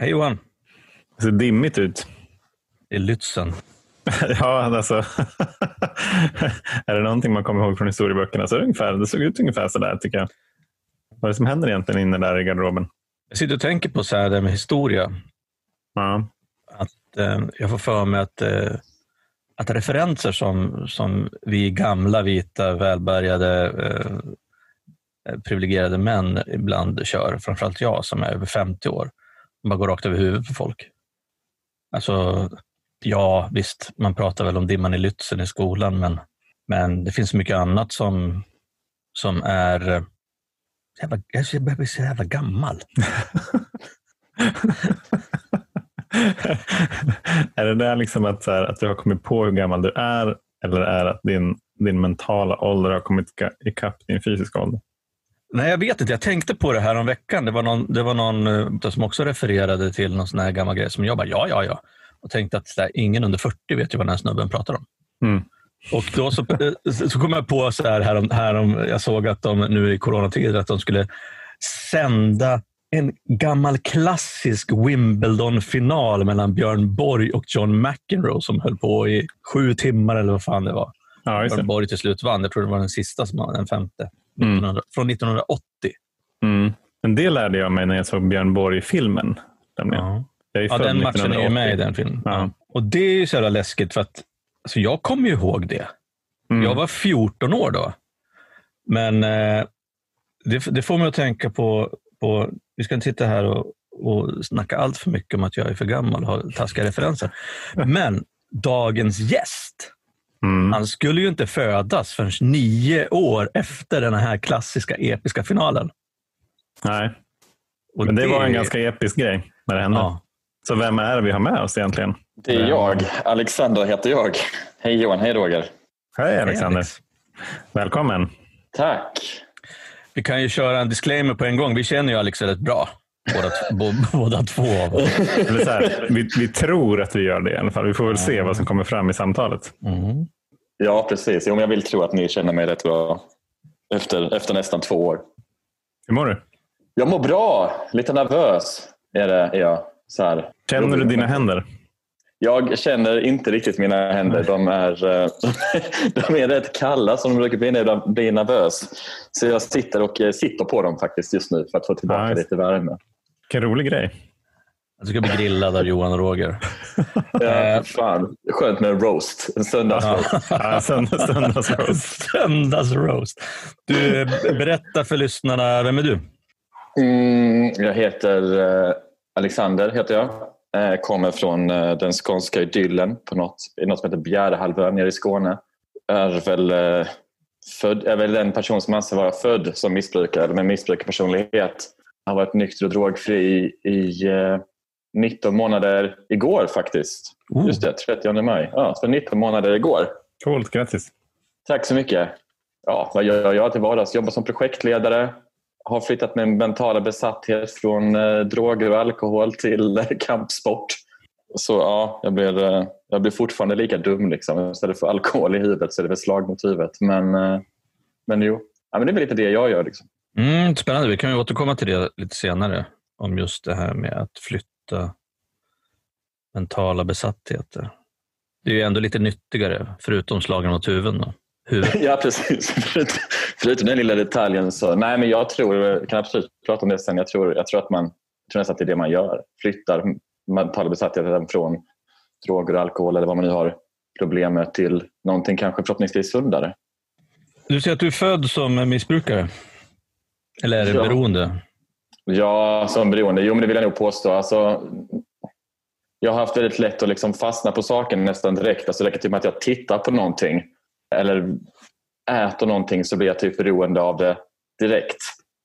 Hej Johan. Det ser dimmigt ut. Det är Lützen. ja, alltså. är det någonting man kommer ihåg från historieböckerna så är det ungefär, det såg ut ungefär så där tycker jag. Vad är det som händer egentligen inne där i garderoben? Jag sitter och tänker på så här det med historia. Ja. Att eh, Jag får för mig att, eh, att referenser som, som vi gamla, vita, välbärgade, eh, privilegierade män ibland kör, framförallt jag som är över 50 år, bara går rakt över huvudet på folk. Alltså, ja visst, man pratar väl om dimman i Lützen i skolan, men, men det finns mycket annat som, som är eh, jag börjar bli så jävla gammal. är det där liksom att, här, att du har kommit på hur gammal du är eller är det att din, din mentala ålder har kommit ikapp din fysiska ålder? Nej, jag vet inte. Jag tänkte på det här om veckan. Det var någon, det var någon eh, som också refererade till någon sån här gammal grej som jag bara, ja, ja, ja. Och tänkte att här, ingen under 40 vet ju vad den här snubben pratar om. Mm. Och då så, eh, så kom jag på så här, härom, härom, jag såg att de nu i coronatider att de skulle sända en gammal klassisk Wimbledon-final mellan Björn Borg och John McEnroe som höll på i sju timmar eller vad fan det var. Ja, Björn Borg till slut vann. Jag tror det var den sista, som var den femte. Mm. 1900, från 1980. Mm. Men det lärde jag mig när jag såg Björn Borg-filmen. Ja. ja, den matchen är ju med i den filmen. Ja. Och Det är ju så jävla läskigt för att alltså jag kommer ju ihåg det. Mm. Jag var 14 år då. Men eh, det, det, får mig att tänka på, på vi ska inte sitta här och, och snacka allt för mycket om att jag är för gammal och har taskiga referenser. Men dagens gäst, mm. han skulle ju inte födas förrän nio år efter den här klassiska episka finalen. Nej, och men det, det var en ganska episk grej när det hände. Ja. Så vem är det vi har med oss egentligen? Det är jag. Alexander heter jag. Hej Johan, hej Roger. Hej Alexander. Hej Välkommen. Tack. Vi kan ju köra en disclaimer på en gång. Vi känner ju Alex väldigt bra. Båda, båda två av oss. vi, vi tror att vi gör det i alla fall. Vi får väl se vad som kommer fram i samtalet. Mm. Ja, precis. Jo, jag vill tro att ni känner mig rätt bra efter, efter nästan två år. Hur mår du? Jag mår bra. Lite nervös är, det, är jag. Så här. Känner du dina händer? Jag känner inte riktigt mina händer. De är, eh, de är rätt kalla som de brukar bli när jag blir nervös. Så jag sitter och eh, sitter på dem faktiskt just nu för att få tillbaka nice. lite värme. Vilken rolig grej. Jag ska bli grillad av Johan och Roger. ja, eh, fan. Skönt med en roast. En söndagsroast. ja, söndagsroast. söndagsroast. Du, berätta för lyssnarna, vem är du? Mm, jag heter Alexander. heter jag. Eh, kommer från eh, den skånska idyllen på något, något som heter Bjärehalvön nere i Skåne. Är väl, eh, född, är väl den person som anser vara född som missbrukare eller med missbrukarpersonlighet. Har varit nykter och drogfri i 19 månader igår faktiskt. Oh. Just det, 30 maj. Ja, så 19 månader igår. Coolt, grattis. Tack så mycket. Ja, vad gör jag till vardags? Jobbar som projektledare, har flyttat min mentala besatthet från eh, droger och alkohol till eh, kampsport. Så ja, jag blir, eh, jag blir fortfarande lika dum. Liksom. Istället för alkohol i huvudet så är det väl slag mot huvudet. Men, eh, men jo, ja, men det är väl lite det jag gör. Liksom. Mm, spännande. Vi kan ju återkomma till det lite senare. Om just det här med att flytta mentala besattheter. Det är ju ändå lite nyttigare, förutom slagen mot huvudet. Då. Huvud. Ja, precis. Förutom den lilla detaljen. så Nej, men jag tror, jag kan absolut prata om det sen. Jag tror, jag tror att man jag tror nästan att det är det man gör. Flyttar mentala besattheten från droger och alkohol eller vad man nu har problem med till någonting kanske förhoppningsvis sundare. Du säger att du är född som missbrukare? Eller är det ja. beroende? Ja, som beroende. Jo, men det vill jag nog påstå. Alltså, jag har haft väldigt lätt att liksom fastna på saken nästan direkt. Alltså, det räcker till med att jag tittar på någonting eller äter någonting så blir jag typ beroende av det direkt.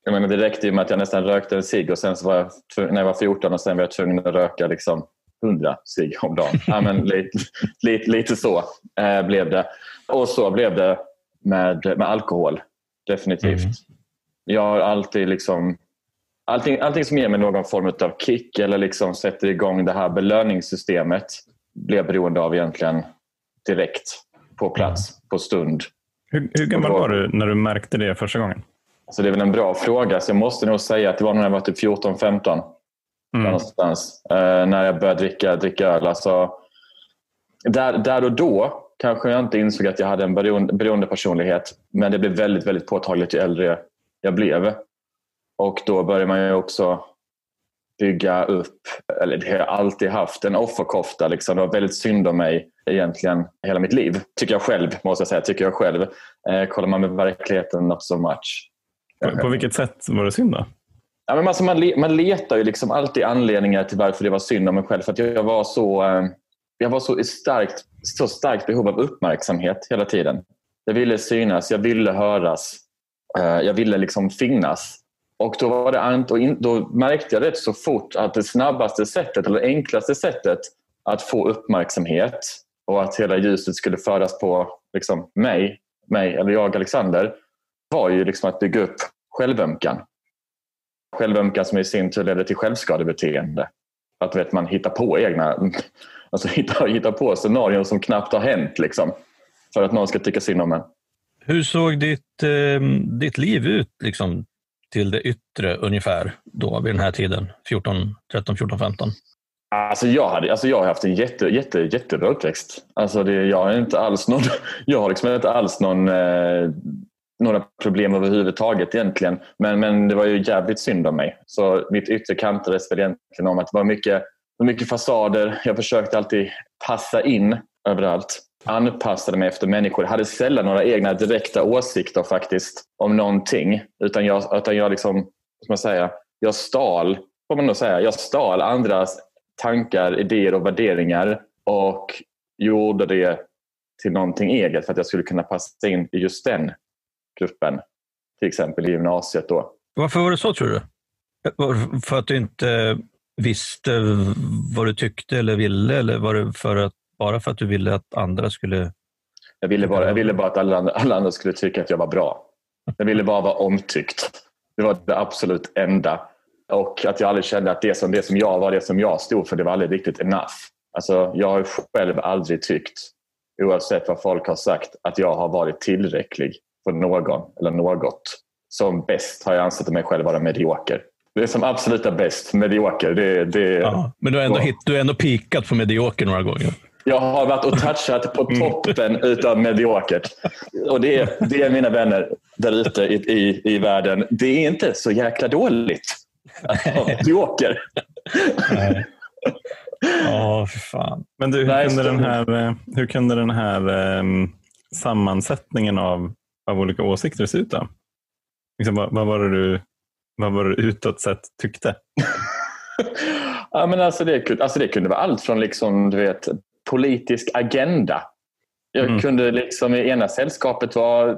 Jag menar, det räckte ju med att jag nästan rökte en cigg och sen så var jag, när jag var 14 och sen var jag tvungen att röka liksom 100 cigg om dagen. ja, men lite, lite, lite så eh, blev det. Och så blev det med, med alkohol. Definitivt. Mm. Jag har alltid liksom allting, allting som ger mig någon form av kick eller liksom sätter igång det här belöningssystemet blir jag beroende av egentligen direkt på plats, på stund. Hur, hur gammal var du när du märkte det första gången? Så det är väl en bra fråga. Så jag måste nog säga att det var när jag var typ 14-15. Mm. Någonstans, eh, när jag började dricka, dricka öl. Alltså, där, där och då kanske jag inte insåg att jag hade en beroende, beroendepersonlighet. Men det blev väldigt, väldigt påtagligt ju äldre jag blev. Och då började man ju också bygga upp, eller det har jag alltid haft, en offerkofta. Liksom. Det var väldigt synd om mig egentligen hela mitt liv. Tycker jag själv, måste jag säga. Tycker jag själv. Eh, kollar man med verkligheten, not so much. På, på vilket sätt var det synd då? Ja, men alltså man, man letar ju liksom alltid anledningar till varför det var synd om mig själv. För att jag var så, eh, jag var så starkt, så starkt behov av uppmärksamhet hela tiden. Jag ville synas, jag ville höras, eh, Eh, jag ville liksom finnas. Och då, var det, och in, då märkte jag rätt så fort att det snabbaste sättet eller enklaste sättet att få uppmärksamhet och att hela ljuset skulle föras på liksom, mig, mig eller jag Alexander var ju liksom att bygga upp självömkan. Självömkan som i sin tur leder till självskadebeteende. Att vet, man hittar på egna alltså hittar, hittar på scenarion som knappt har hänt liksom, för att någon ska tycka synd om en. Hur såg ditt, eh, ditt liv ut liksom, till det yttre ungefär då vid den här tiden? 14, 13, 14, 15? Alltså jag, hade, alltså jag har haft en jätte, jätte, jättebra uppväxt. Alltså det, jag, är inte alls någon, jag har liksom inte alls någon, eh, några problem överhuvudtaget egentligen. Men, men det var ju jävligt synd om mig. Så mitt yttre kantades väl egentligen om att det var mycket, mycket fasader. Jag försökte alltid passa in överallt anpassade mig efter människor. Jag hade sällan några egna direkta åsikter faktiskt om någonting. Utan jag, utan jag liksom, ska man säga, jag stal, får man nog säga, jag stal andras tankar, idéer och värderingar och gjorde det till någonting eget för att jag skulle kunna passa in i just den gruppen. Till exempel i gymnasiet då. Varför var det så tror du? För att du inte visste vad du tyckte eller ville eller var det för att bara för att du ville att andra skulle... Jag ville bara, jag ville bara att alla andra, alla andra skulle tycka att jag var bra. Jag ville bara vara omtyckt. Det var det absolut enda. Och att jag aldrig kände att det som, det som jag var det som jag stod för, det var aldrig riktigt enough. Alltså, jag har själv aldrig tyckt, oavsett vad folk har sagt, att jag har varit tillräcklig för någon eller något. Som bäst har jag ansett mig själv vara medioker. Det är som absoluta bäst, medioker. Det, det, ja, men du har ändå, hit, du har ändå pikat på medioker några gånger. Jag har varit och touchat på mm. toppen utav mediokert. Och det är, det är mina vänner där ute i, i, i världen. Det är inte så jäkla dåligt att medioker. Ja, oh, fan. Men du, hur, Nej, kunde den här, eh, hur kunde den här um, sammansättningen av, av olika åsikter se ut? Då? Liksom, vad, vad, var det du, vad var det utåt sett tyckte? ja, men alltså det, alltså det kunde vara allt från liksom, du vet, politisk agenda. Jag mm. kunde liksom i ena sällskapet vara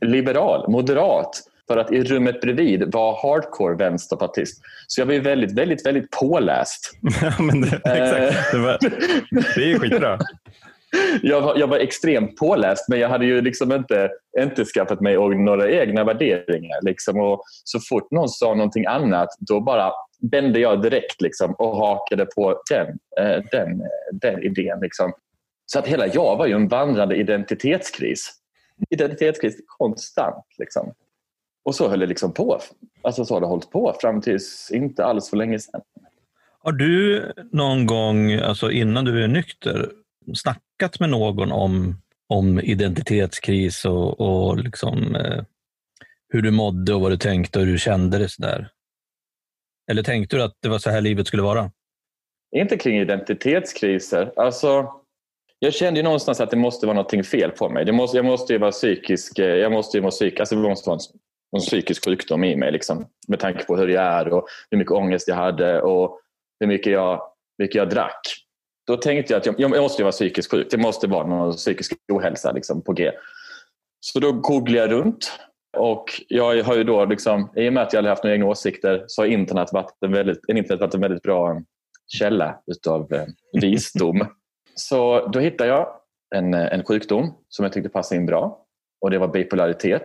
liberal, moderat för att i rummet bredvid var hardcore vänsterpartist. Så jag var väldigt, väldigt, väldigt påläst. Ja, men det, exakt. Det, var, det är ju skitbra. Jag var, jag var extremt påläst men jag hade ju liksom inte, inte skaffat mig några egna värderingar. Liksom. Och så fort någon sa någonting annat då bara vände jag direkt liksom, och hakade på den, eh, den, den idén. Liksom. Så att hela jag var ju en vandrande identitetskris. Identitetskris konstant. Liksom. Och så höll det liksom på. Alltså så har det hållit på fram tills inte alls för länge sedan. Har du någon gång, alltså innan du är nykter, snackat med någon om, om identitetskris och, och liksom, eh, hur du mådde och vad du tänkte och hur du kände det? Sådär? Eller tänkte du att det var så här livet skulle vara? Inte kring identitetskriser. Alltså, jag kände ju någonstans att det måste vara något fel på mig. Det måste, jag måste ju vara psykisk. Eh, jag måste ju vara psyk, alltså det måste vara en, en psykisk sjukdom i mig. Liksom, med tanke på hur jag är och hur mycket ångest jag hade och hur mycket jag, mycket jag drack. Då tänkte jag att jag, jag måste vara psykiskt sjuk. Det måste vara någon psykisk ohälsa liksom, på G. Så då googlade jag runt och jag har ju då, liksom, i och med att jag aldrig haft några egna åsikter, så har internet varit en väldigt, internet varit en väldigt bra källa utav eh, visdom. så då hittade jag en, eh, en sjukdom som jag tyckte passade in bra och det var bipolaritet.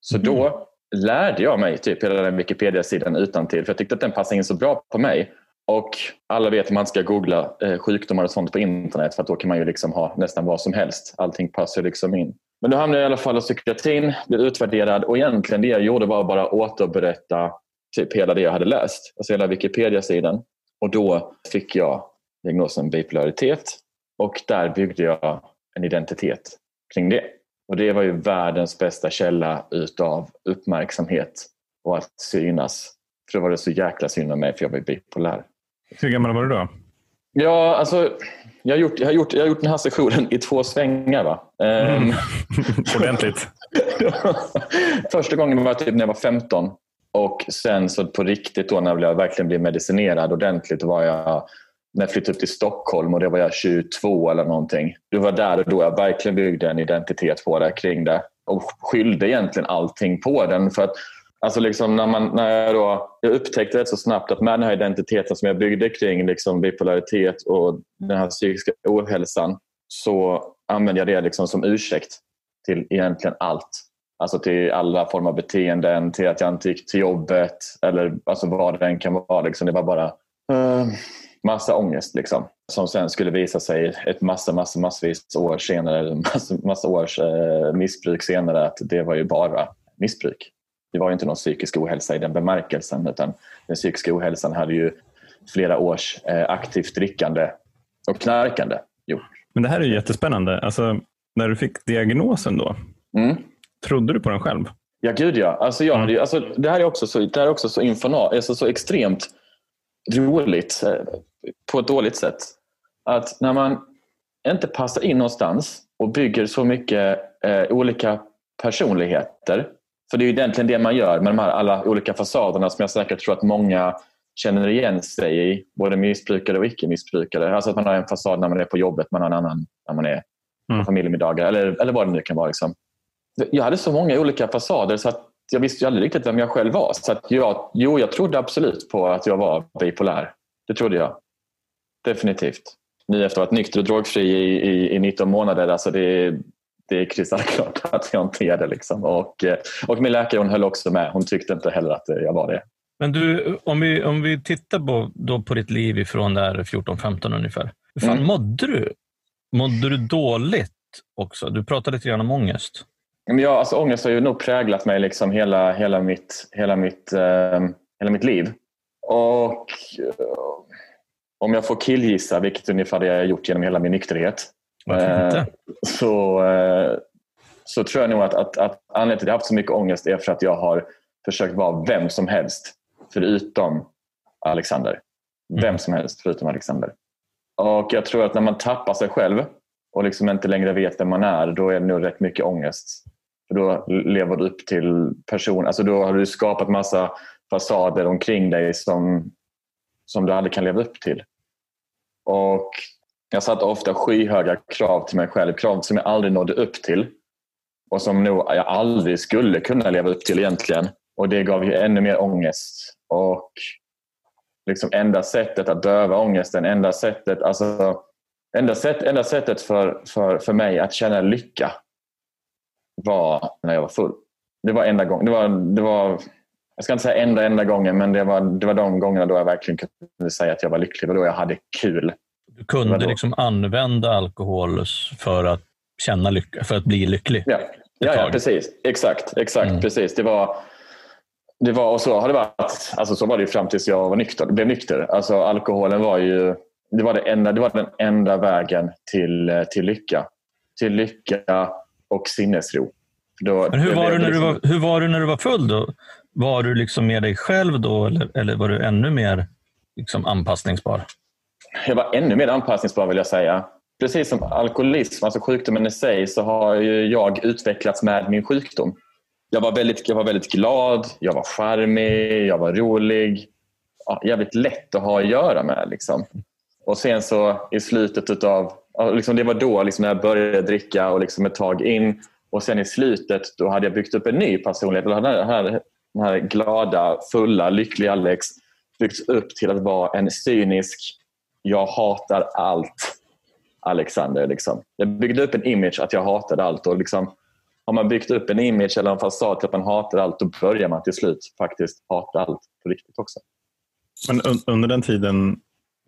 Så mm. då lärde jag mig typ hela den Wikipedia-sidan utan till för jag tyckte att den passade in så bra på mig. Och alla vet att man ska googla eh, sjukdomar och sånt på internet för då kan man ju liksom ha nästan vad som helst. Allting passar liksom in. Men då hamnade jag i alla fall i psykiatrin, blev utvärderad och egentligen det jag gjorde var bara återberätta typ hela det jag hade läst, alltså hela Wikipedia-sidan. Och då fick jag diagnosen bipolaritet och där byggde jag en identitet kring det. Och det var ju världens bästa källa utav uppmärksamhet och att synas. För då var det så jäkla synd om mig för jag var bipolär. Hur gammal var du då? Ja, alltså jag har gjort, jag har gjort, jag har gjort den här sessionen i två svängar. Va? Mm. Ehm. Ordentligt. Första gången var typ när jag var 15 och sen så på riktigt då när jag verkligen blev medicinerad ordentligt var jag när jag flyttade upp till Stockholm och det var jag 22 eller någonting. Det var där och då jag verkligen byggde en identitet på det kring det och skyllde egentligen allting på den. För att Alltså liksom när, man, när jag, då, jag upptäckte rätt så snabbt att med den här identiteten som jag byggde kring liksom bipolaritet och den här psykiska ohälsan så använde jag det liksom som ursäkt till egentligen allt. Alltså till alla former av beteenden, till att jag inte gick till jobbet eller alltså vad det än kan vara. Liksom. Det var bara uh, massa ångest liksom. Som sen skulle visa sig ett massa, massa, massvis år senare, massa, massa års uh, missbruk senare att det var ju bara missbruk det var ju inte någon psykisk ohälsa i den bemärkelsen utan den psykiska ohälsan hade ju flera års eh, aktivt drickande och knarkande gjort. Men det här är ju jättespännande. Alltså, när du fick diagnosen då, mm. trodde du på den själv? Ja, gud ja. Alltså, jag hade, alltså, det här är också så, det här är också så, infernal, alltså, så extremt roligt eh, på ett dåligt sätt. Att när man inte passar in någonstans och bygger så mycket eh, olika personligheter för det är ju egentligen det man gör med de här alla olika fasaderna som jag säkert tror att många känner igen sig i, både missbrukare och icke-missbrukare. Alltså att man har en fasad när man är på jobbet, man har en annan när man är på mm. familjemiddagar eller, eller vad det nu kan vara. Liksom. Jag hade så många olika fasader så att jag visste ju aldrig riktigt vem jag själv var. Så att jag, jo, jag trodde absolut på att jag var bipolär. Det trodde jag. Definitivt. Nu efter att ha varit nykter och drogfri i, i, i 19 månader, alltså det, det är kristallklart att jag inte är det. Liksom. Och, eh, och min läkare hon höll också med. Hon tyckte inte heller att jag var det. Men du, om vi, om vi tittar på, då på ditt liv ifrån där 14-15 ungefär. Hur fan mm. mådde du? Mådde du dåligt också? Du pratade lite grann om ångest. Ja, alltså, ångest har ju nog präglat mig liksom hela, hela, mitt, hela, mitt, eh, hela mitt liv. Och eh, om jag får killgissa, vilket ungefär det jag har gjort genom hela min nykterhet, Eh, så, eh, så tror jag nog att, att, att anledningen till att jag haft så mycket ångest är för att jag har försökt vara vem som helst förutom Alexander. Vem mm. som helst förutom Alexander. Och jag tror att när man tappar sig själv och liksom inte längre vet vem man är, då är det nog rätt mycket ångest. För då lever du upp till person, alltså då har du skapat massa fasader omkring dig som, som du aldrig kan leva upp till. Och jag satte ofta skyhöga krav till mig själv, krav som jag aldrig nådde upp till och som nog jag aldrig skulle kunna leva upp till egentligen. Och Det gav ju ännu mer ångest. Och liksom enda sättet att döva ångesten, enda sättet, alltså, enda sätt, enda sättet för, för, för mig att känna lycka var när jag var full. Det var enda gången. Det var, det var, jag ska inte säga enda, enda gången, men det var, det var de gångerna då jag verkligen kunde säga att jag var lycklig. Det var då jag hade kul. Du kunde liksom använda alkohol för att känna lycka, för att bli lycklig? Ja, ja, ja precis. Exakt. exakt mm. precis. Det var, det var, och så har det varit. Alltså, så var det fram tills jag var nykter, blev nykter. Alltså, alkoholen var ju det var, det enda, det var den enda vägen till, till lycka. Till lycka och sinnesro. Då, Men hur, var du när liksom... du var, hur var du när du var full? då? Var du liksom med dig själv då eller, eller var du ännu mer liksom anpassningsbar? Jag var ännu mer anpassningsbar vill jag säga. Precis som alkoholism, alltså sjukdomen i sig, så har jag utvecklats med min sjukdom. Jag var väldigt, jag var väldigt glad, jag var charmig, jag var rolig. Ja, jävligt lätt att ha att göra med. Liksom. Och sen så i slutet av... Liksom det var då liksom när jag började dricka och liksom ett tag in. Och sen i slutet då hade jag byggt upp en ny personlighet. Den här, den här glada, fulla, lyckliga Alex byggts upp till att vara en cynisk, jag hatar allt Alexander. Liksom. Jag byggde upp en image att jag hatade allt. Och liksom, har man byggt upp en image eller en fasad till att man hatar allt, då börjar man till slut faktiskt hata allt på riktigt också. Men under den tiden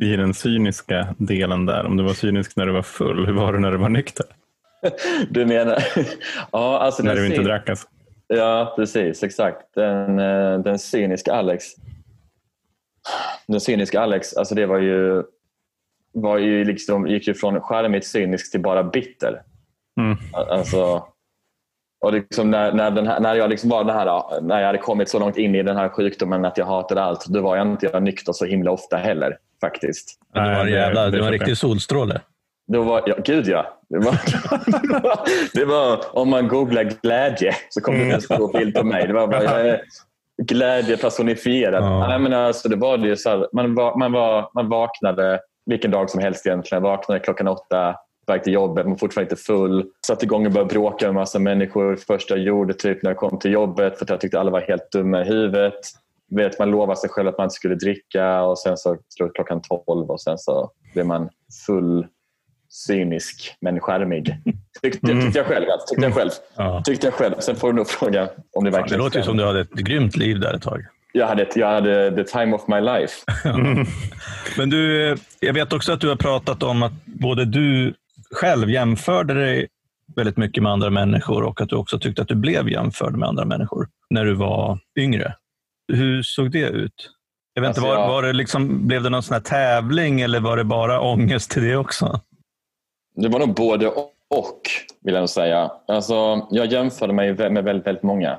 i den cyniska delen där, om du var cynisk när du var full, hur var du när du var nykter? Du menar? ja, alltså när du inte drack alltså? Ja, precis. Exakt. Den, eh, den cyniska Alex. Den cyniska Alex, alltså det var ju, var ju liksom, gick ju från charmigt cynisk till bara bitter. Mm. Alltså, och liksom när, när, den här, när jag liksom var den här, när jag hade kommit så långt in i den här sjukdomen att jag hatade allt, då var jag inte nykter så himla ofta heller. faktiskt. Du var, jävla, du var en riktig solstråle. Då var, ja, gud ja. Det var, det var, om man googlar glädje så kommer det en stor bild på mig. Det var bara, glädje personifierad. Ja. Nej, men alltså, det var det så här, man, var, man, var, man vaknade vilken dag som helst egentligen. Vaknade klockan åtta, väg till jobbet, man fortfarande inte full. Satte igång och började bråka med massa människor. Första jag gjorde typ när jag kom till jobbet för att jag tyckte alla var helt dumma i huvudet. Vet, man lovade sig själv att man inte skulle dricka och sen så slog klockan tolv och sen så blev man full cynisk men charmig. Tyckte, mm. tyckte jag själv. Tyckte jag själv. Ja. Tyckte jag själv. Sen får du nog fråga om det verkligen Det låter ju som du hade ett grymt liv där ett tag. Jag hade, jag hade the time of my life. Mm. Men du, jag vet också att du har pratat om att både du själv jämförde dig väldigt mycket med andra människor och att du också tyckte att du blev jämförd med andra människor när du var yngre. Hur såg det ut? Jag vet alltså, inte, var, jag... var det liksom, blev det någon sån tävling eller var det bara ångest till det också? Det var nog både och, vill jag nog säga. Alltså, jag jämförde mig med väldigt, väldigt många.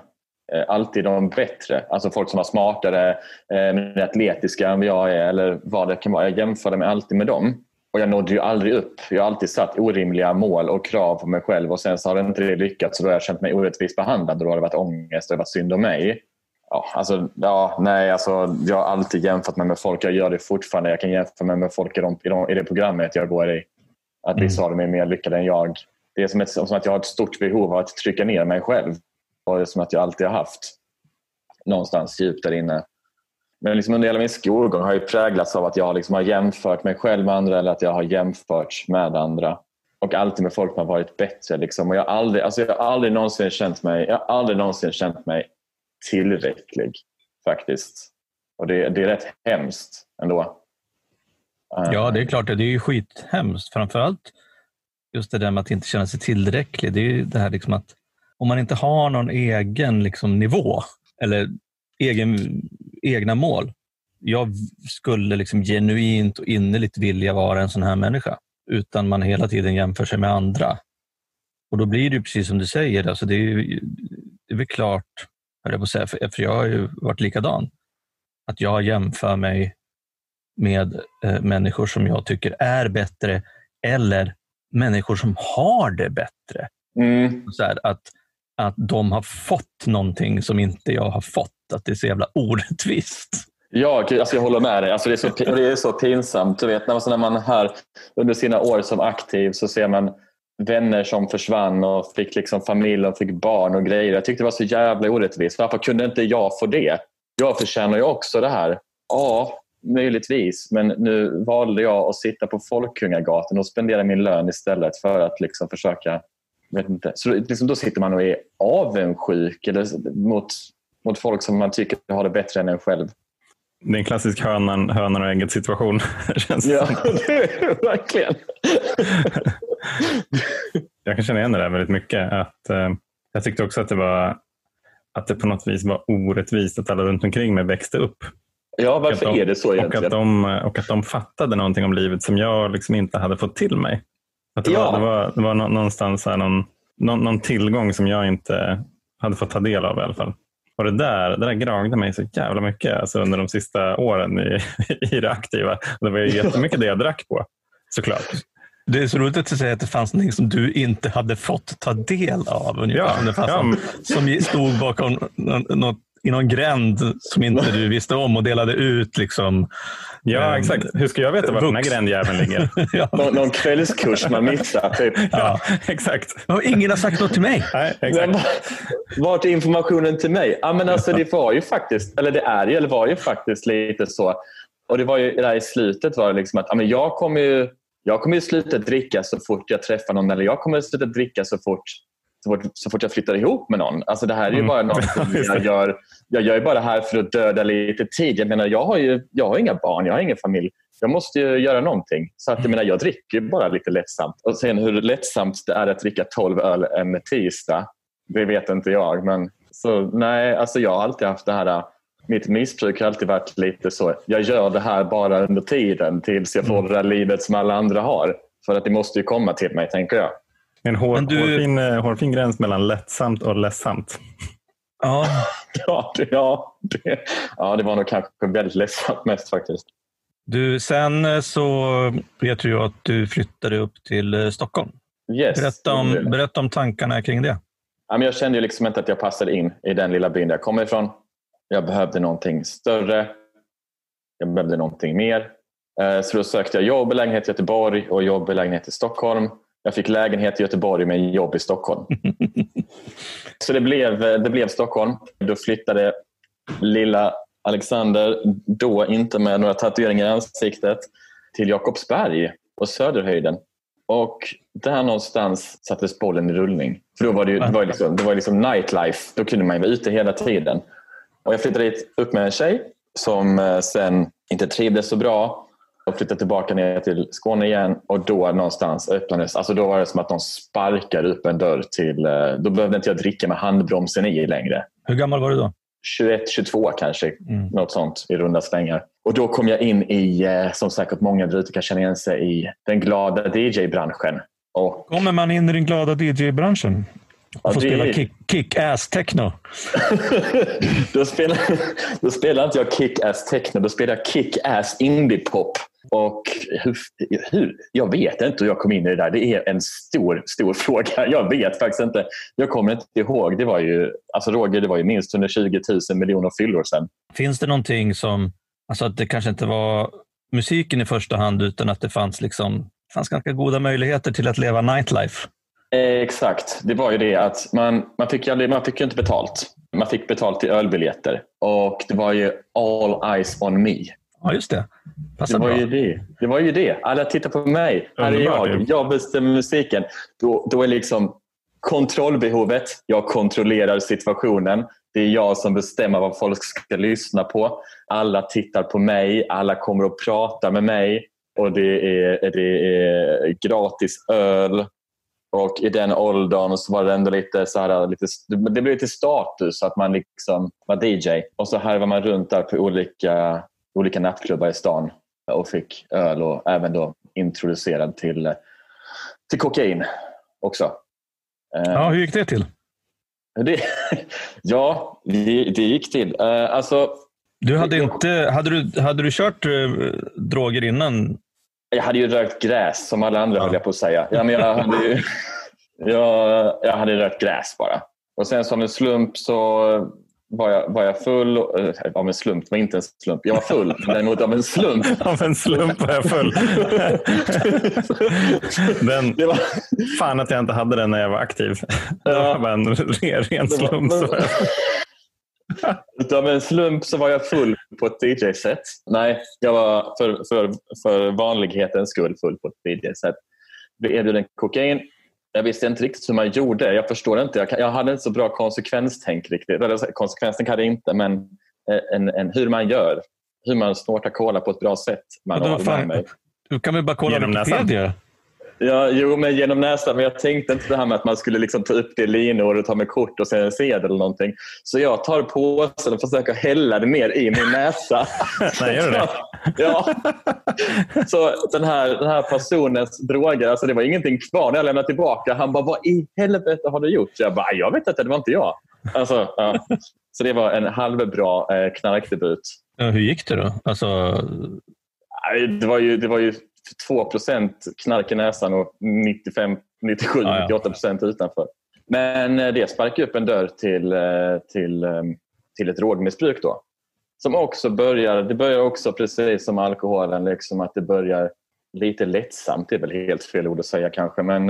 Eh, alltid de bättre. Alltså folk som var smartare, eh, mer atletiska än jag är eller vad det kan vara. Jag jämförde mig alltid med dem. Och jag nådde ju aldrig upp. Jag har alltid satt orimliga mål och krav på mig själv och sen så har det inte lyckats och då har jag känt mig orättvist behandlad och då har det varit ångest och det har varit synd om mig. Ja, alltså, ja, nej, alltså, jag har alltid jämfört mig med folk. Jag gör det fortfarande. Jag kan jämföra mig med folk i, de, i, de, i det programmet jag går i. Att mm. vissa av dem är mer lyckade än jag. Det är som, ett, som att jag har ett stort behov av att trycka ner mig själv var det som att jag alltid har haft. Någonstans djupt där inne. Men liksom under hela min skolgång har jag präglats av att jag liksom har jämfört mig själv med andra eller att jag har jämförts med andra. Och alltid med folk som har varit bättre. Liksom. Och jag, har aldrig, alltså jag, har aldrig någonsin känt mig, jag har aldrig någonsin känt mig tillräcklig faktiskt. Och det, det är rätt hemskt ändå. Eh. Ja, det är klart. Det är ju skithemskt. Framförallt just det där med att inte känna sig tillräcklig. Det är ju det här liksom att om man inte har någon egen liksom, nivå eller egen, egna mål. Jag skulle liksom genuint och innerligt vilja vara en sån här människa utan man hela tiden jämför sig med andra. Och då blir det precis som du säger, alltså det, är, det är väl klart, jag på säga, för jag har ju varit likadan, att jag jämför mig med eh, människor som jag tycker är bättre eller människor som har det bättre. Mm. Så här, att, att de har fått någonting som inte jag har fått. Att det är så jävla orättvist. Ja, alltså jag håller med dig. Alltså det, är så, det är så pinsamt. Du vet, när man här under sina år som aktiv så ser man vänner som försvann och fick liksom familj och fick barn och grejer. Jag tyckte det var så jävla orättvist. Varför kunde inte jag få det? Jag förtjänar ju också det här. Ja, möjligtvis. Men nu valde jag att sitta på Folkungagatan och spendera min lön istället för att liksom försöka... Vet inte. Så liksom då sitter man och är avundsjuk eller mot, mot folk som man tycker har det bättre än en själv. Det är en klassisk hönan, hönan och ägget situation. känns ja, verkligen. jag kan känna igen det där väldigt mycket. Att, eh, jag tyckte också att det, var, att det på något vis var orättvist att alla runt omkring mig växte upp Ja, varför de, är det så egentligen? Och att, de, och att de fattade någonting om livet som jag liksom inte hade fått till mig. Att det, ja. var, det, var, det var någonstans här någon, någon, någon, tillgång som jag inte hade fått ta del av i alla fall. Och det där, det där gnagde mig så jävla mycket alltså under de sista åren i, i det aktiva. Det var ju jättemycket det jag drack på, såklart. Det är så roligt att du säger att det fanns något som du inte hade fått ta del av. Ungefär, ja. Som, som stod bakom något i någon gränd som inte du visste om och delade ut. Liksom, ja, eh, exakt. Hur ska jag veta var den här grändjäveln ligger? ja. Nå någon kvällskurs man missar. Typ. Ja, exakt. ingen har sagt något till mig. Nej, exakt. vart är informationen till mig? Ja, men alltså, det var ju faktiskt, eller det är ju, eller var ju faktiskt lite så. Och det var ju där i slutet var det liksom att ja, men jag kommer ju jag kommer ju sluta dricka så fort jag träffar någon eller jag kommer sluta dricka så fort så fort, så fort jag flyttar ihop med någon. Alltså det här är ju mm. bara något jag gör. Jag gör bara här för att döda lite tid. Jag menar, jag har ju jag har inga barn, jag har ingen familj. Jag måste ju göra någonting. Så att, jag, menar, jag dricker bara lite lättsamt. Och sen hur lättsamt det är att dricka 12 öl en tisdag, det vet inte jag. Men Så nej, alltså jag har alltid haft det här mitt missbruk har alltid varit lite så, jag gör det här bara under tiden tills jag får mm. det där livet som alla andra har. För att det måste ju komma till mig, tänker jag. En hår, du... hårfin, eh, hårfin gräns mellan lättsamt och ledsamt. Ja, ja, det, ja, det, ja, det var nog kanske väldigt ledsamt mest faktiskt. Du, sen eh, så vet jag att du flyttade upp till eh, Stockholm. Yes, berätta, om, berätta om tankarna kring det. Jag kände ju liksom inte att jag passade in i den lilla byn där jag kommer ifrån. Jag behövde någonting större. Jag behövde någonting mer. Så då sökte jag jobb i lägenhet i Göteborg och jobb i lägenhet i Stockholm. Jag fick lägenhet i Göteborg med jobb i Stockholm. så det blev, det blev Stockholm. Då flyttade lilla Alexander, då inte med några tatueringar i ansiktet, till Jakobsberg och Söderhöjden. Och där någonstans sattes bollen i rullning. För då var det, ju, det var liksom, det var liksom nightlife. Då kunde man vara ute hela tiden. Och jag flyttade dit upp med en tjej som eh, sen inte trivdes så bra och flyttade tillbaka ner till Skåne igen och då någonstans öppnades, alltså då var det som att de sparkade upp en dörr till, eh, då behövde inte jag dricka med handbromsen i längre. Hur gammal var du då? 21, 22 kanske, mm. något sånt i runda slängar. Och då kom jag in i, eh, som säkert många där ute kan känna igen sig i, den glada DJ-branschen. Och... Kommer man in i den glada DJ-branschen? Och får ja, spela kick, kick-ass techno. då, spelar, då spelar inte jag kick-ass techno, då spelar jag kick-ass indie-pop. Och hur, hur, jag vet inte hur jag kom in i det där. Det är en stor, stor fråga. Jag vet faktiskt inte. Jag kommer inte ihåg. Det var ju, alltså Roger, det var ju minst 120 000 miljoner fyllor sedan. Finns det någonting som, alltså att det kanske inte var musiken i första hand utan att det fanns, liksom, fanns ganska goda möjligheter till att leva nightlife? Exakt, det var ju det att man, man, fick, man fick ju inte betalt. Man fick betalt i ölbiljetter och det var ju all eyes on me. Ja, just det. Passar det var, bra. Ju det. det var ju det. Alla tittar på mig. Här är jag. Jag bestämmer musiken. Då, då är liksom kontrollbehovet. Jag kontrollerar situationen. Det är jag som bestämmer vad folk ska lyssna på. Alla tittar på mig. Alla kommer att prata med mig. Och det är, det är gratis öl. Och i den åldern så var det ändå lite så här, lite, det blev lite status att man liksom var DJ. Och så här var man runt där på olika, olika nattklubbar i stan och fick öl och även då introducerad till, till kokain också. Ja, hur gick det till? Det, ja, det, det gick till. Uh, alltså, du hade, inte, hade, du, hade du kört uh, droger innan jag hade ju rökt gräs som alla andra ja. höll jag på att säga. Ja, men jag, hade ju, jag, jag hade rökt gräs bara. Och sen som en slump så var jag, var jag full. Äh, av en slump, det var inte en slump. Jag var full, däremot av en slump. av en slump var jag full. den, det var... Fan att jag inte hade den när jag var aktiv. Det var bara en ren slump. Utav en slump så var jag full på ett DJ-set. Nej, jag var för, för, för vanlighetens skull full på ett DJ-set. Blev erbjuden kokain. Jag visste inte riktigt hur man gjorde. Jag förstår inte. Jag, jag hade inte så bra konsekvenstänk riktigt. Eller, konsekvenstänk hade jag inte, men eh, en, en, hur man gör. Hur man snortar cola på ett bra sätt. Man Du kan väl bara kolla Wikipedia? Ja, jo, men genom näsan. Men jag tänkte inte det här med att man skulle liksom ta upp det i linor och ta med kort och sen en sedel eller någonting. Så jag tar påsen och försöker hälla det ner i min näsa. Nej, gör du det? Ja. Så den här, den här personens droger, alltså det var ingenting kvar när jag lämnade tillbaka. Han bara, vad i helvete har du gjort? Jag bara, jag vet inte, det var inte jag. Alltså, ja. Så det var en halvbra eh, knarkdebut. Hur gick det då? Alltså... Det var ju, det var ju 2 knark i näsan och 95, 97, ja, ja. 98 procent utanför. Men eh, det sparkar upp en dörr till, eh, till, eh, till ett drogmissbruk. Då. Som också börjar, det börjar också precis som alkoholen, liksom att det börjar lite lättsamt. Det är väl helt fel ord att säga kanske. Men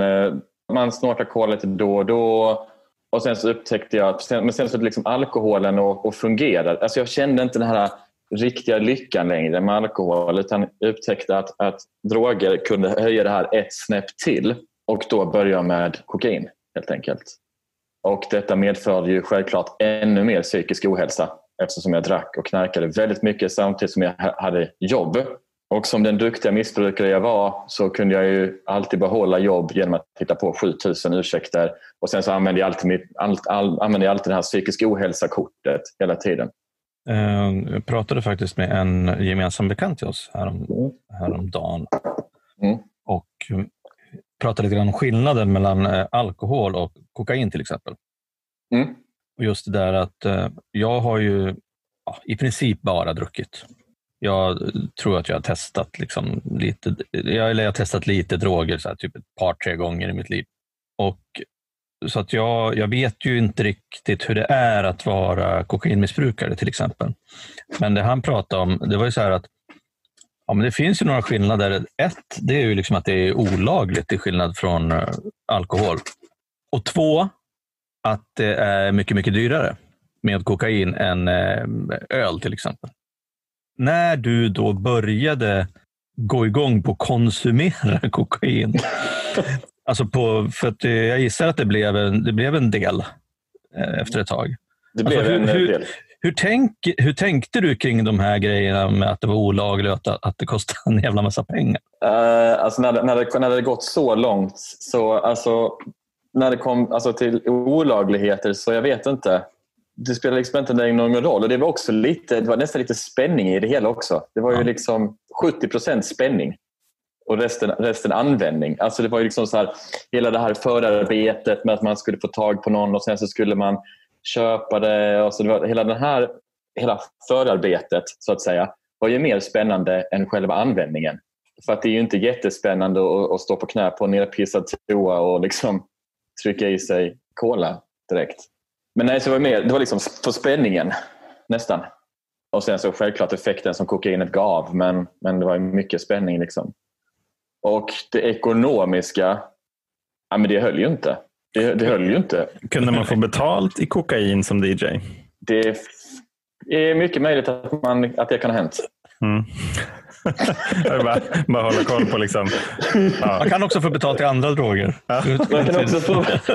man snortar kol lite då och då. Och sen så upptäckte jag att men sen så liksom alkoholen och, och fungerar. Alltså jag kände inte den här riktiga lyckan längre med alkohol utan upptäckte att, att droger kunde höja det här ett snäpp till och då börja med kokain helt enkelt. Och detta medförde ju självklart ännu mer psykisk ohälsa eftersom jag drack och knarkade väldigt mycket samtidigt som jag hade jobb Och som den duktiga missbrukare jag var så kunde jag ju alltid behålla jobb genom att hitta på 7000 ursäkter. Och sen så använde jag alltid, mitt, all, all, använde jag alltid det här psykisk ohälsa-kortet hela tiden. Jag eh, pratade faktiskt med en gemensam bekant till oss härom, mm. häromdagen. Mm. Och pratade lite grann om skillnaden mellan eh, alkohol och kokain till exempel. Mm. Och just det där att eh, jag har ju ja, i princip bara druckit. Jag tror att jag har testat liksom lite, jag, eller jag har testat lite droger, så här, typ ett par, tre gånger i mitt liv. Och så att jag, jag vet ju inte riktigt hur det är att vara kokainmissbrukare till exempel. Men det han pratade om, det var ju så här att ja, men det finns ju några skillnader. Ett, det är ju liksom att det är olagligt till skillnad från eh, alkohol. Och två, att det är mycket, mycket dyrare med kokain än eh, öl till exempel. När du då började gå igång på att konsumera kokain, Alltså på, för att eh, jag gissar att det blev en, det blev en del eh, efter ett tag. Det blev alltså, hur, en hur, del. Hur, tänk, hur tänkte du kring de här grejerna med att det var olagligt och att, att det kostade en jävla massa pengar? Uh, alltså när, det, när, det, när det gått så långt, så alltså, när det kom alltså, till olagligheter, så jag vet inte. Det spelar liksom inte någon roll. Och det var också lite, det var nästan lite spänning i det hela också. Det var ju liksom 70 procent spänning och resten, resten användning. Alltså det var ju liksom så här, hela det här förarbetet med att man skulle få tag på någon och sen så skulle man köpa det. Och så det var, hela, den här, hela förarbetet så att säga var ju mer spännande än själva användningen. För att det är ju inte jättespännande att, att stå på knä på en nerpissad toa och liksom trycka i sig cola direkt. Men nej, så det var, mer, det var liksom för spänningen nästan. Och sen så självklart effekten som kokainet gav men, men det var mycket spänning. Liksom. Och det ekonomiska, ja, men det höll ju inte. Det, det höll ju inte. Kunde man få betalt i kokain som DJ? Det är mycket möjligt att, man, att det kan ha hänt. Mm. Bara, bara hålla koll på liksom. Ja. Man kan också få betalt i andra droger. Ja. Man, kan också få,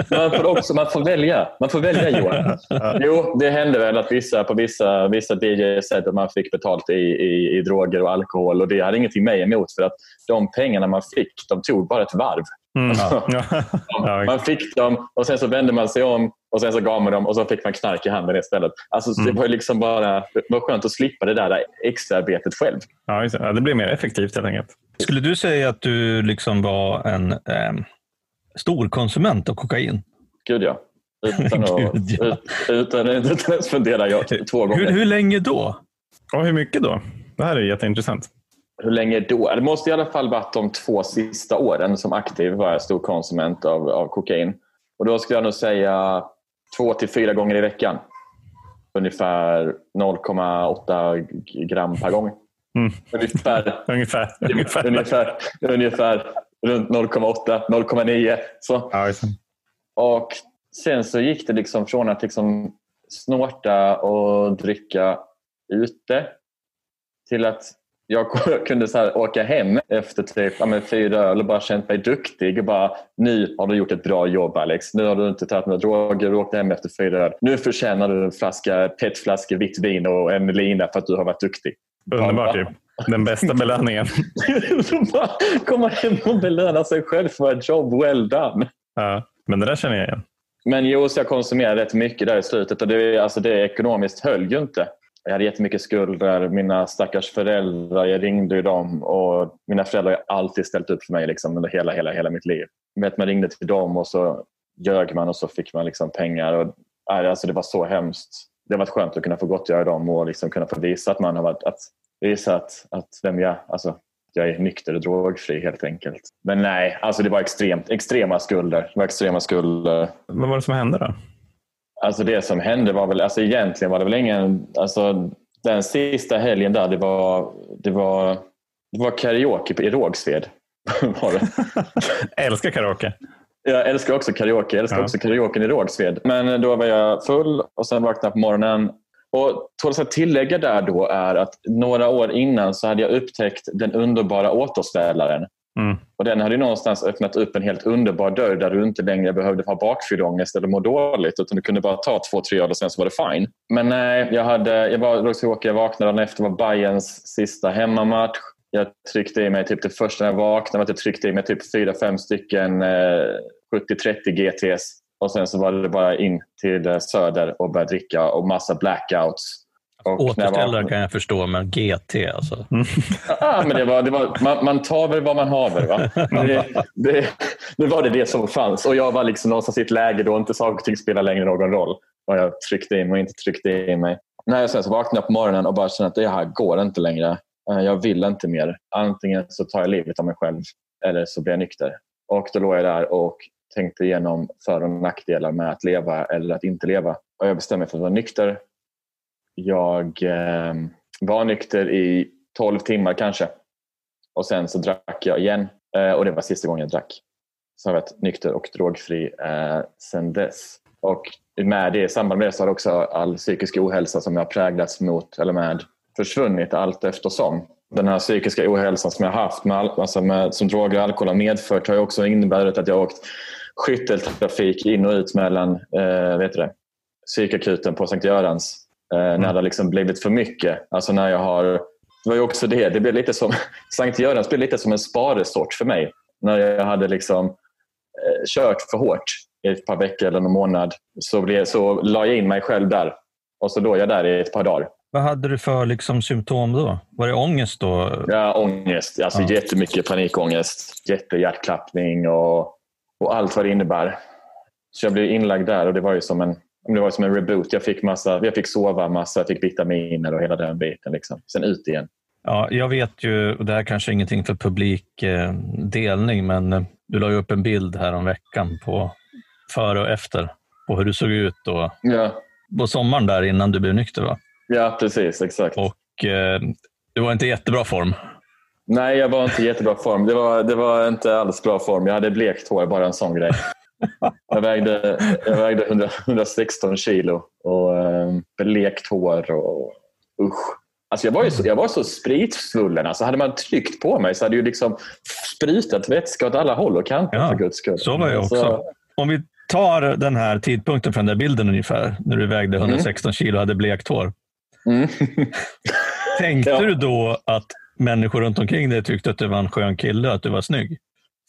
man, får också, man får välja. Man får välja Johan. Ja. Jo, det hände väl att vissa, på vissa, vissa DJs att man fick betalt i, i, i droger och alkohol och det hade ingenting mig emot för att de pengarna man fick de tog bara ett varv. Mm. Ja. man fick dem och sen så vände man sig om och sen så gav man dem och så fick man knark i handen istället. Alltså, mm. Det var liksom bara det var skönt att slippa det där extraarbetet själv. Ja, det blev mer effektivt helt enkelt. Skulle du säga att du liksom var en eh, stor konsument av kokain? Gud ja. Utan, att, Gud, ja. utan, utan, utan ens fundera jag, två gånger. Hur, hur länge då? Och hur mycket då? Det här är jätteintressant. Hur länge då? Det måste i alla fall varit de två sista åren som aktiv var jag stor konsument av, av kokain. Och då skulle jag nog säga två till fyra gånger i veckan. Ungefär 0,8 gram per gång. Mm. Ungefär, ungefär, ungefär. ungefär, ungefär runt 0,8, 0,9. Så. Ja, och sen så gick det liksom från att liksom snorta och dricka ute till att jag kunde så här åka hem efter typ, ja, fyra öl och bara känt mig duktig. Och bara, nu har du gjort ett bra jobb Alex. Nu har du inte tagit några droger och åkt hem efter fyra öl. Nu förtjänar du en flaska petflaska vitt vin och en lina för att du har varit duktig. Underbart ju. Den bästa belöningen. komma hem och belöna sig själv för ett jobb well done. Ja, men det där känner jag igen. Men jo, så jag konsumerade rätt mycket där i slutet och det, alltså det ekonomiskt höll ju inte. Jag hade jättemycket skulder. Mina stackars föräldrar, jag ringde ju dem och mina föräldrar har alltid ställt upp för mig liksom, under hela, hela, hela mitt liv. Vet, man ringde till dem och så ljög man och så fick man liksom pengar. Och, alltså, det var så hemskt. Det var skönt att kunna få gottgöra dem och liksom kunna få visa att man har varit, att, visa att, att vem jag, alltså, jag är nykter och drogfri helt enkelt. Men nej, alltså det var extremt, extrema skulder. Det var extrema skulder. Vad var det som hände då? Alltså det som hände var väl, alltså egentligen var det väl ingen, alltså den sista helgen där det var, det var, det var karaoke i Rågsved. var det. älskar karaoke. Jag älskar också karaoke. Jag älskar ja. också karaoke i Rågsved. Men då var jag full och sen vaknade jag på morgonen. Och tåls att tillägga där då är att några år innan så hade jag upptäckt den underbara återställaren. Mm. Och den hade ju någonstans öppnat upp en helt underbar dörr där du inte längre behövde ha bakfylleångest eller må dåligt utan du kunde bara ta två, tre öl och sen så var det fine. Men nej, jag, hade, jag var tråkig. Jag vaknade dagen efter var Bayerns sista hemmamatch. Jag tryckte i mig typ det första när jag vaknade. Att jag tryckte i mig typ fyra, fem stycken eh, 70-30 GTs. Och sen så var det bara in till eh, Söder och börja dricka och massa blackouts. Återställare var... kan jag förstå, men GT alltså? Mm. ja, men det var, det var, man, man tar väl vad man haver. Va? Det, det, det var det, det som fanns. Och jag var liksom någonstans i ett läge då inte saker och ting spelade längre någon roll. Vad jag tryckte in och inte tryckte in mig. När jag sen så vaknade jag på morgonen och bara kände att det här går inte längre. Eh, jag vill inte mer. Antingen så tar jag livet av mig själv eller så blir jag nykter. Och då låg jag där och tänkte igenom för och nackdelar med att leva eller att inte leva. Och jag bestämde mig för att vara nykter jag eh, var nykter i 12 timmar kanske. Och sen så drack jag igen eh, och det var sista gången jag drack. Så har jag varit nykter och drogfri eh, sen dess. Och med det, i samband med det så har också all psykisk ohälsa som jag har präglats mot eller med försvunnit allt eftersom. Den här psykiska ohälsan som jag har haft med, alltså med, som droger och alkohol har medfört har också inneburit att jag har åkt skytteltrafik in och ut mellan eh, vet det, psykakuten på Sankt Görans Eh, när mm. det har liksom blivit för mycket. Alltså när jag har, det var ju också det, det blev lite som, Sankt Görans blev lite som en sparesort för mig. När jag hade liksom eh, kört för hårt i ett par veckor eller någon månad så, blev, så la jag in mig själv där. Och så låg jag där i ett par dagar. Vad hade du för liksom, symptom då? Var det ångest då? Ja, ångest. Alltså ja. Jättemycket panikångest. Jättehjärtklappning och, och allt vad det innebär. Så jag blev inlagd där och det var ju som en det var som en reboot. Jag fick, massa, jag fick sova massa, jag fick vitaminer och hela den biten. Liksom. Sen ut igen. Ja, jag vet ju, och det här kanske är ingenting för publik eh, delning, men eh, du la ju upp en bild här om veckan på före och efter på hur du såg ut då, ja. på sommaren där innan du blev nykter. Va? Ja, precis. Exakt. Och eh, du var inte i jättebra form. Nej, jag var inte i jättebra form. Det var, det var inte alls bra form. Jag hade blekt hår, bara en sån grej. Jag vägde, jag vägde 100, 116 kilo och eh, blekt hår och usch. Alltså jag, var ju så, jag var så spritsvullen. Alltså hade man tryckt på mig så hade ju liksom sprutat vätska åt alla håll och kanter ja, för guds skull. Så var jag också. Så... Om vi tar den här tidpunkten från den där bilden ungefär, när du vägde 116 mm. kilo och hade blekt hår. Mm. Tänkte ja. du då att människor runt omkring dig tyckte att du var en skön kille och att du var snygg?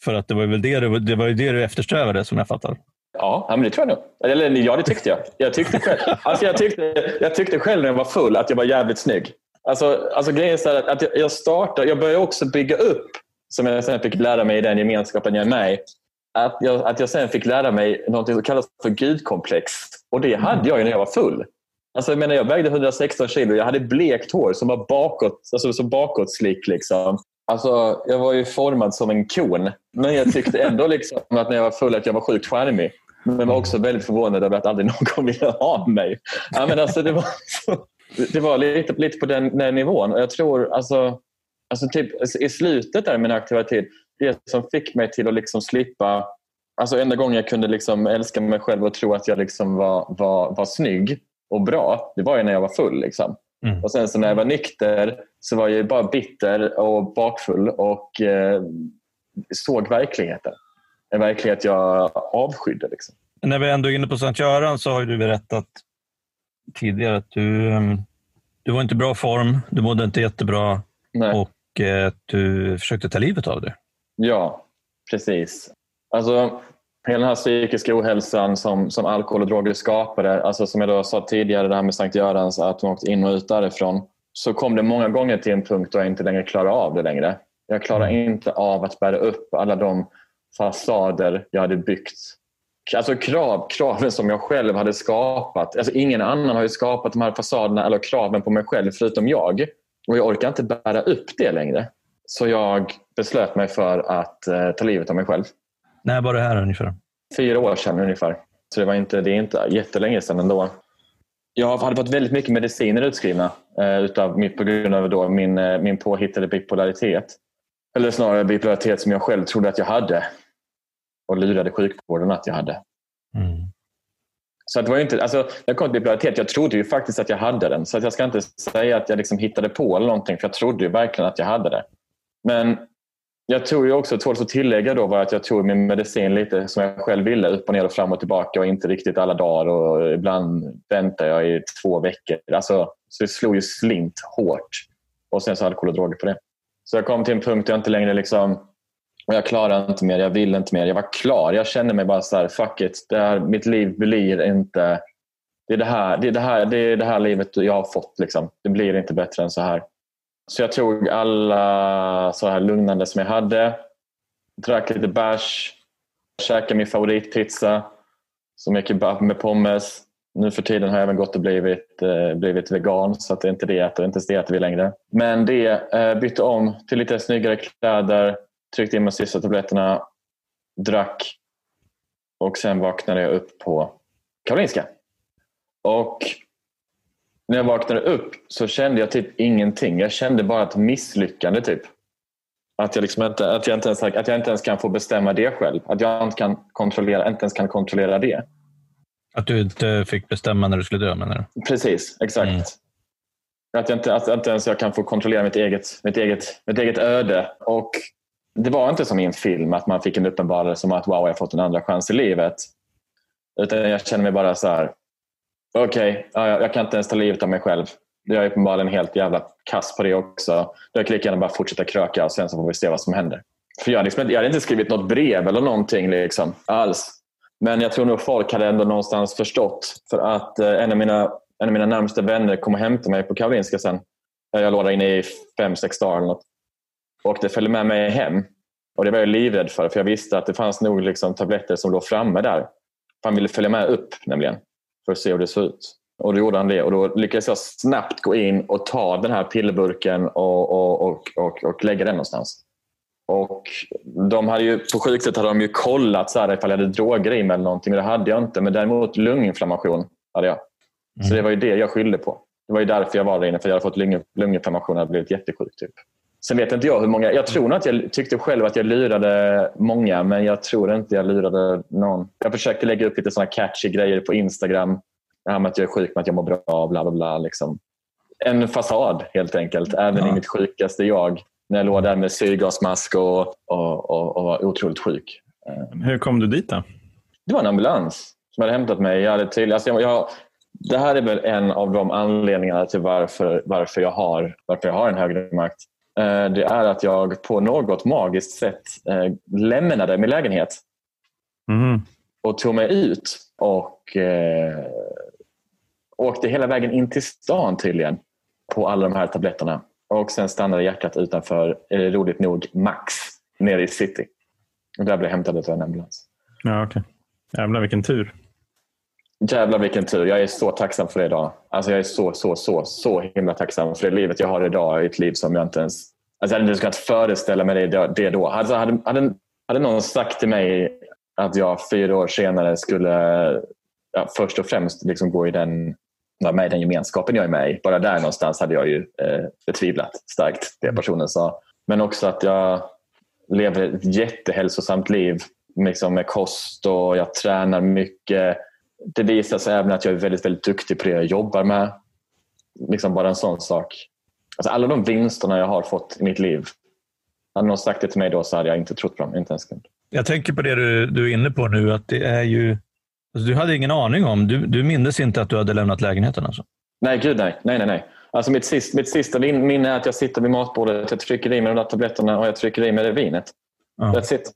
För att det var väl det, det, var ju det du eftersträvade som jag fattar. Ja, men det tror jag nog. Eller ja, det tyckte jag. Jag tyckte själv, alltså jag tyckte, jag tyckte själv när jag var full att jag var jävligt snygg. Alltså, alltså grejen är så att jag, jag startade, jag började också bygga upp, som jag sen fick lära mig i den gemenskapen jag är med i, att jag, att jag sen fick lära mig något som kallas för gudkomplex. Och det hade jag när jag var full. Alltså, jag, menar, jag vägde 116 kilo, jag hade blekt hår som var bakåt, alltså, så bakåtslick. Liksom. Alltså, jag var ju formad som en kon, men jag tyckte ändå liksom att när jag var full att jag var sjukt charmig. Men var också väldigt förvånad över att aldrig någon ville ha mig. Ja, men alltså, det var, det var lite, lite på den, den nivån. Och jag tror alltså, alltså typ, i slutet där min aktivitet, det som fick mig till att liksom slippa... Alltså enda gången jag kunde liksom älska mig själv och tro att jag liksom var, var, var snygg och bra, det var när jag var full. Liksom. Mm. Och sen så när jag var nykter så var jag bara bitter och bakfull och eh, såg verkligheten. En verklighet jag avskydde. Liksom. När vi ändå är inne på Sankt Göran så har du berättat tidigare att du, ehm, du var inte i bra form, du mådde inte jättebra Nej. och eh, du försökte ta livet av dig. Ja, precis. Alltså, hela den här psykiska ohälsan som, som alkohol och droger skapade, alltså som jag då sa tidigare, det här med Sankt Görans, att man åkte in och ut därifrån, så kom det många gånger till en punkt då jag inte längre klarade av det längre. Jag klarade mm. inte av att bära upp alla de fasader jag hade byggt. Alltså krav, kraven som jag själv hade skapat. Alltså ingen annan har ju skapat de här fasaderna eller kraven på mig själv förutom jag. Och jag orkar inte bära upp det längre. Så jag beslöt mig för att eh, ta livet av mig själv. När var det här ungefär? Fyra år sedan ungefär. Så det, var inte, det är inte jättelänge sedan ändå. Jag hade fått väldigt mycket mediciner utskrivna eh, utav på grund av då min, eh, min påhittade bipolaritet. Eller snarare bipolaritet som jag själv trodde att jag hade och lurade sjukvården att jag hade. Mm. Så det var inte, alltså, när det kom till bipolaritet, jag trodde ju faktiskt att jag hade den. Så att jag ska inte säga att jag liksom hittade på eller någonting, för jag trodde ju verkligen att jag hade det. Men jag tror ju också, tål att tillägga då, var att jag tog min medicin lite som jag själv ville. Upp och ner och fram och tillbaka och inte riktigt alla dagar. Och ibland väntade jag i två veckor. Alltså, så det slog ju slint hårt. Och sen så alkohol och droger på det. Så jag kom till en punkt där jag inte längre liksom, jag klarar inte mer, jag vill inte mer. Jag var klar. Jag kände mig bara så här, fuck it. Det här, mitt liv blir inte... Det är det, här, det, är det, här, det är det här livet jag har fått. Liksom. Det blir inte bättre än så här. Så jag tog alla så här lugnande som jag hade. Drack lite bärs. Käkade min favoritpizza. Som är kebab med pommes. Nu för tiden har jag även gått och blivit, eh, blivit vegan så att det är inte det äter, inte det äter vi längre. Men det eh, bytte om till lite snyggare kläder, tryckte in de sista tabletterna, drack och sen vaknade jag upp på Karolinska. Och när jag vaknade upp så kände jag typ ingenting. Jag kände bara ett misslyckande. typ. Att jag, liksom inte, att, jag inte ens, att jag inte ens kan få bestämma det själv. Att jag inte, kan kontrollera, inte ens kan kontrollera det. Att du inte fick bestämma när du skulle dö menar du? Precis, exakt. Mm. Att, jag inte, att inte ens jag kan få kontrollera mitt eget, mitt eget, mitt eget öde. Och det var inte som i en film att man fick en uppenbarelse om att wow, jag har fått en andra chans i livet. Utan jag känner mig bara så här, okej, okay, ja, jag kan inte ens ta livet av mig själv. Jag är uppenbarligen helt jävla kass på det också. Då kan jag lika gärna bara fortsätta kröka och sen så får vi se vad som händer. För jag, liksom, jag hade inte skrivit något brev eller någonting liksom, alls. Men jag tror nog folk hade ändå någonstans förstått. För att eh, en, av mina, en av mina närmaste vänner kom och hämtade mig på Karolinska sen. Eh, jag låg där inne i fem, sex dagar eller något. Och det följde med mig hem. Och Det var jag livrädd för, för jag visste att det fanns nog liksom tabletter som låg framme där. Han ville följa med upp nämligen, för att se hur det såg ut. Och Då gjorde han det och då lyckades jag snabbt gå in och ta den här pillerburken och, och, och, och, och lägga den någonstans. Och de hade ju, på sjukhuset hade de ju kollat så här, ifall jag hade droger i mig eller någonting. Men det hade jag inte. Men däremot lunginflammation hade jag. Mm. Så det var ju det jag skyllde på. Det var ju därför jag var där inne. För jag hade fått lung, lunginflammation och blivit jättesjuk. Typ. Sen vet inte jag hur många. Jag tror att jag tyckte själv att jag lurade många. Men jag tror inte jag lurade någon. Jag försökte lägga upp lite såna catchy grejer på Instagram. Det här med att jag är sjuk men att jag mår bra. Bla, bla, bla, liksom. En fasad helt enkelt. Även ja. i mitt sjukaste jag när jag låg där med syrgasmask och, och, och, och var otroligt sjuk. Hur kom du dit då? Det var en ambulans som hade hämtat mig. Jag hade till, alltså jag, jag, det här är väl en av de anledningarna till varför, varför, jag, har, varför jag har en högre makt. Eh, det är att jag på något magiskt sätt eh, lämnade min lägenhet mm. och tog mig ut och eh, åkte hela vägen in till stan tydligen på alla de här tabletterna. Och sen stannade hjärtat utanför, eh, roligt nog, Max nere i city. Och där blev jag hämtad av en ambulans. Ja, okay. Jävlar vilken tur. Jävlar vilken tur. Jag är så tacksam för det idag. Alltså jag är så, så, så, så himla tacksam för det livet jag har idag. Ett liv som jag inte ens... Alltså jag hade inte ens kunnat föreställa mig det, det då. Alltså hade, hade, hade någon sagt till mig att jag fyra år senare skulle ja, först och främst liksom gå i den vara med i den gemenskapen jag är med i. Bara där någonstans hade jag ju eh, betvivlat starkt det personen sa. Men också att jag lever ett jättehälsosamt liv liksom med kost och jag tränar mycket. Det visar sig även att jag är väldigt, väldigt duktig på det jag jobbar med. Liksom bara en sån sak. Alltså alla de vinsterna jag har fått i mitt liv. Hade någon sagt det till mig då så hade jag inte trott på dem. Inte en sekund. Jag tänker på det du, du är inne på nu, att det är ju Alltså, du hade ingen aning om, du, du mindes inte att du hade lämnat lägenheten? Alltså. Nej, gud nej. nej, nej, nej. Alltså mitt, sist, mitt sista minne är att jag sitter vid matbordet, jag trycker i mig de där tabletterna och jag trycker i mig det vinet. Ja. That's it.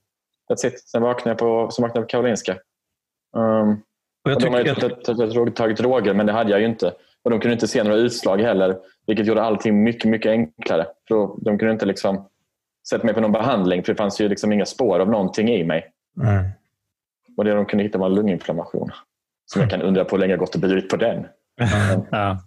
That's it. Sen vaknade jag på, sen vaknade jag på Karolinska. Um, och jag de hade tagit droger, men det hade jag ju inte. Och De kunde inte se några utslag heller, vilket gjorde allting mycket, mycket enklare. För de kunde inte liksom sätta mig på någon behandling, för det fanns ju liksom inga spår av någonting i mig. Mm. Och det de kunde hitta var lunginflammation. Som jag kan undra på hur länge jag gått och burit på den. ja.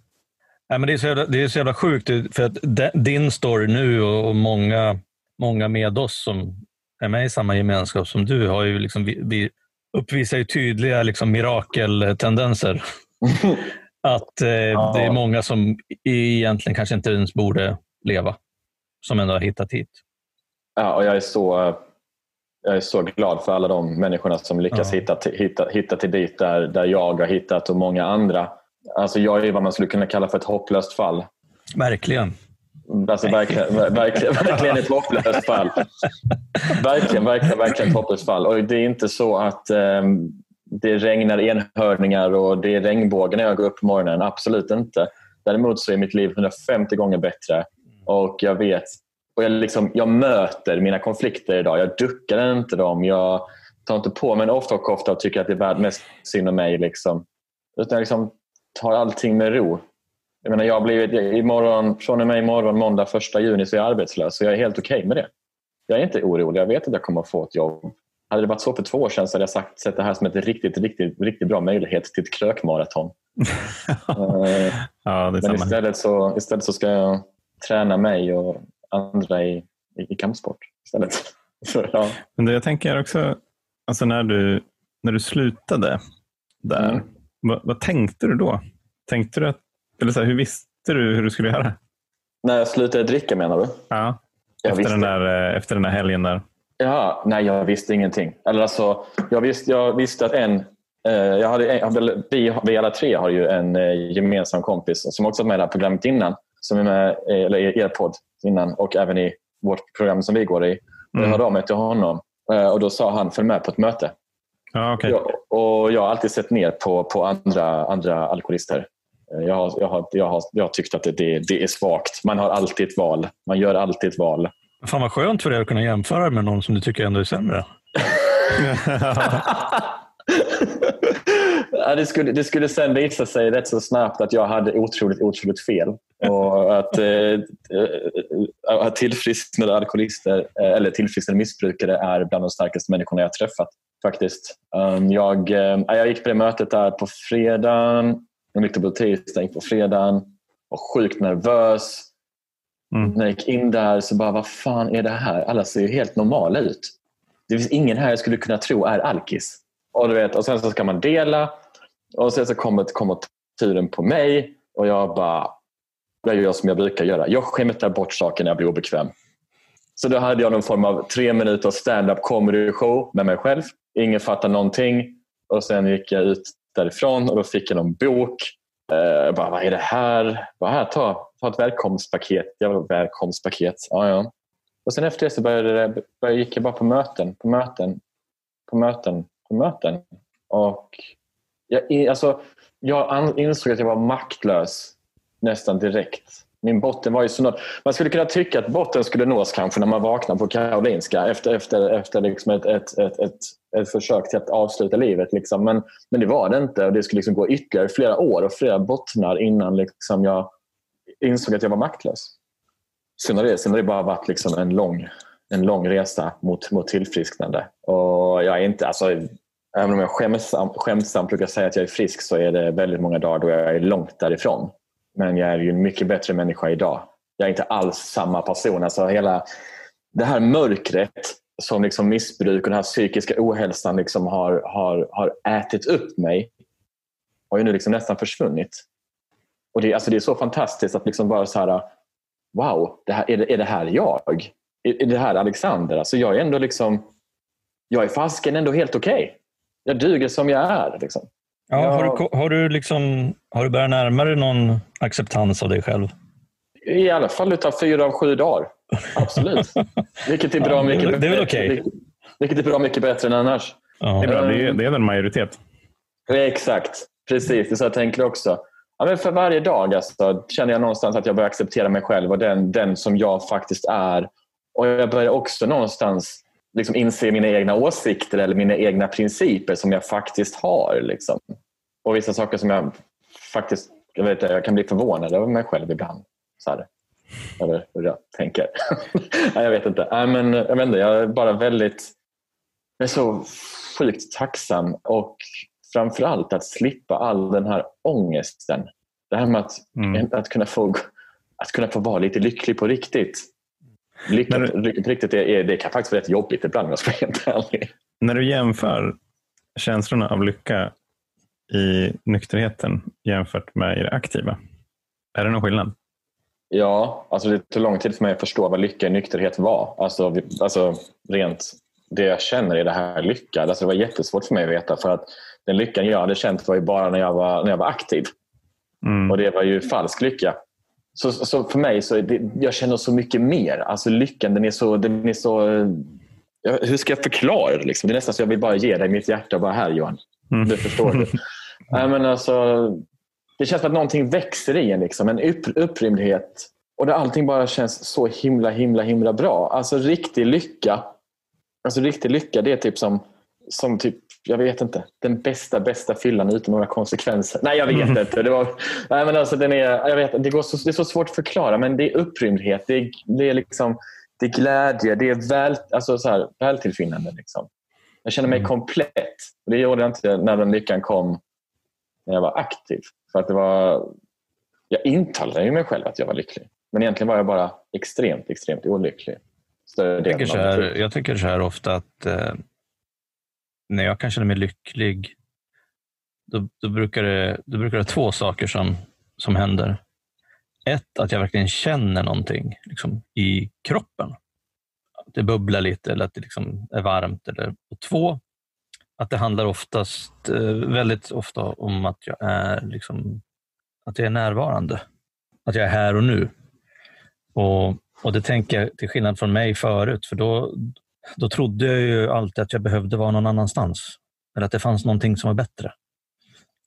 Ja, men det, är så jävla, det är så jävla sjukt, för att din story nu och många, många med oss som är med i samma gemenskap som du har ju liksom, vi, vi uppvisar ju tydliga liksom, mirakeltendenser. att eh, ja. det är många som egentligen kanske inte ens borde leva, som ändå har hittat hit. Ja, och jag är så jag är så glad för alla de människorna som lyckas ja. hitta, hitta, hitta till dit där, där jag har hittat och många andra. Alltså jag är vad man skulle kunna kalla för ett hopplöst fall. Verkligen. Alltså verkligen, verkligen, verkligen ett hopplöst fall. Verkligen, verkligen, verkligen ett hopplöst fall. Och det är inte så att um, det regnar enhörningar och det är regnbågar när jag går upp på morgonen. Absolut inte. Däremot så är mitt liv 150 gånger bättre och jag vet Och jag, liksom, jag möter mina konflikter idag. Jag duckar inte dem. Jag tar inte på mig en offerkofta och tycker att det är värd mest synd om mig. Liksom. Utan jag liksom tar allting med ro. Jag menar, jag blivit, imorgon, från och med imorgon, måndag 1 juni, så är jag arbetslös. Och jag är helt okej okay med det. Jag är inte orolig. Jag vet att jag kommer att få ett jobb. Hade det varit så för två år sedan så hade jag sagt, sett det här som en riktigt, riktigt, riktigt bra möjlighet till ett krökmaraton. ja, Men istället så, istället så ska jag träna mig och andra i, i, i kampsport. Istället. Så, ja. Men det jag tänker också, alltså när, du, när du slutade där, mm. vad, vad, tänkte du då? Tänkte du att, eller så här, hur visste du hur du skulle göra? När jag slutade dricka menar du? Ja, efter den, där, eh, efter den där helgen där. Ja, nej, jag visste ingenting. Eller alltså, jag, visste, jag visste att en... Eh, jag hade, en, vi, vi alla tre har ju en eh, gemensam kompis som också var med i det här programmet innan. Som är med eller i er podd innan och även i vårt program som vi går i. Mm. Jag hörde av mig till honom eh, och då sa han följ med på ett möte. Ah, okay. jag, och jag har alltid sett ner på, på andra, andra alkoholister. Eh, jag har, jag, har, jag, har, jag har tyckt att det, det, det är svagt. Man har alltid ett val. Man gör alltid ett val. Fan vad skönt för dig att kunna jämföra med någon som du tycker ändå är sämre. ja, det, skulle, det skulle sen visa sig rätt så snabbt att jag hade otroligt, otroligt fel. Och att, eh, eh att tillfrisknade alkoholister eh, eller tillfrisknade missbrukare är bland de starkaste människorna jag träffat. faktiskt. Um, jag, jag gick på det mötet där på fredagen. Jag gick på tisdagen, på fredagen. Var sjukt nervös. Mm. När jag gick in där så bara, vad fan är det här? Alla ser ju helt normala ut. Det finns ingen här jag skulle kunna tro är alkis. Och, du vet, och sen så ska man dela och sen så kommer, kommer turen på mig och jag bara, jag gör som jag brukar göra. Jag skämtar bort saker när jag blir obekväm. Så då hade jag någon form av tre minuter stand-up comedy show med mig själv. Ingen fattade någonting. Och Sen gick jag ut därifrån och då fick jag någon bok. Eh, jag bara, vad är det här? Bara, här ta, ta ett välkomstpaket. Jag var välkomstpaket. Ja, ja. Och sen efter det så började det, började, gick jag bara på möten, på möten, på möten, på möten. Och jag, alltså, jag insåg att jag var maktlös nästan direkt. Min botten var ju så nåd. Man skulle kunna tycka att botten skulle nås kanske när man vaknar på Karolinska efter, efter, efter liksom ett, ett, ett, ett försök till att avsluta livet. Liksom. Men, men det var det inte. Och det skulle liksom gå ytterligare flera år och flera bottnar innan liksom jag insåg att jag var maktlös. Sen har det, sen har det bara varit liksom en, lång, en lång resa mot, mot tillfrisknande. Och jag är inte, alltså, även om jag skämtsamt, skämtsamt brukar säga att jag är frisk så är det väldigt många dagar då jag är långt därifrån. Men jag är ju en mycket bättre människa idag. Jag är inte alls samma person. Alltså hela det här mörkret som liksom missbruk och den här psykiska ohälsan liksom har, har, har ätit upp mig har ju nu liksom nästan försvunnit. Och det, alltså det är så fantastiskt att liksom bara så här, wow, det här, är, det, är det här jag? Är, är det här Alexander? Alltså jag är ändå liksom, jag är fasken ändå helt okej. Okay. Jag duger som jag är. Liksom. Ja, jag... har, du, har, du liksom, har du börjat närma dig någon acceptans av dig själv? I alla fall utav fyra av sju dagar. Absolut. vilket är bra mycket det är väl okay. Vilket är bra mycket bättre än annars. Ja. Det, är bra. Det, är, det är en majoritet. Exakt. Precis, det är så jag tänker också. Ja, men för varje dag alltså, känner jag någonstans att jag börjar acceptera mig själv och den, den som jag faktiskt är. Och Jag börjar också någonstans liksom inse mina egna åsikter eller mina egna principer som jag faktiskt har. Liksom. Och vissa saker som jag faktiskt jag, vet, jag kan bli förvånad över mig själv ibland. Så här. Eller hur jag tänker. Nej, jag vet inte. Nej, men, jag, vet inte. jag är bara väldigt jag är så sjukt tacksam och framförallt att slippa all den här ångesten. Det här med att, mm. att, kunna, få, att kunna få vara lite lycklig på riktigt. Lycka du, på riktigt är, det kan faktiskt vara rätt jobbigt ibland om jag ska vara helt ärlig. När du jämför känslorna av lycka i nykterheten jämfört med i det aktiva, är det någon skillnad? Ja, alltså det tog lång tid för mig att förstå vad lycka i nykterhet var. Alltså, alltså rent det jag känner är det här lycka. Alltså det var jättesvårt för mig att veta för att den lyckan jag hade känt var ju bara när jag var, när jag var aktiv. Mm. Och det var ju falsk lycka. Så, så för mig så det, jag känner så mycket mer. Alltså lyckan den är så, den är så hur ska jag förklara det? Liksom? Det är nästan så jag vill bara ge dig mitt hjärta och bara här Johan. Mm. Du förstår det. Nej, men alltså, det känns som att någonting växer i en. Liksom. En upp, upprymdhet och där allting bara känns så himla, himla, himla bra. Alltså riktig lycka. Alltså riktig lycka, det är typ som, som typ, jag vet inte, den bästa, bästa fyllan utan några konsekvenser. Nej, jag vet mm. inte. Det, var, nej, men alltså, den är, jag vet, det, går så, det är så svårt att förklara, men det är upprymdhet. Det är, det är, liksom, det är glädje, det är väl, alltså, så här, vältillfinnande. Liksom. Jag känner mig mm. komplett. Det gjorde jag inte när den lyckan kom när jag var aktiv. För att det var, jag intalade mig själv att jag var lycklig. Men egentligen var jag bara extremt, extremt olycklig. Jag tycker, så här, jag tycker så här ofta att eh, när jag kan känna mig lycklig, då, då, brukar det, då brukar det två saker som, som händer. Ett, att jag verkligen känner någonting liksom, i kroppen. Att det bubblar lite eller att det liksom är varmt. Eller, och två, att det handlar oftast, eh, väldigt ofta om att jag är liksom, att jag är närvarande. Att jag är här och nu. Och, och det tänker jag till skillnad från mig förut, för då, då trodde jag ju alltid att jag behövde vara någon annanstans. Eller att det fanns någonting som var bättre.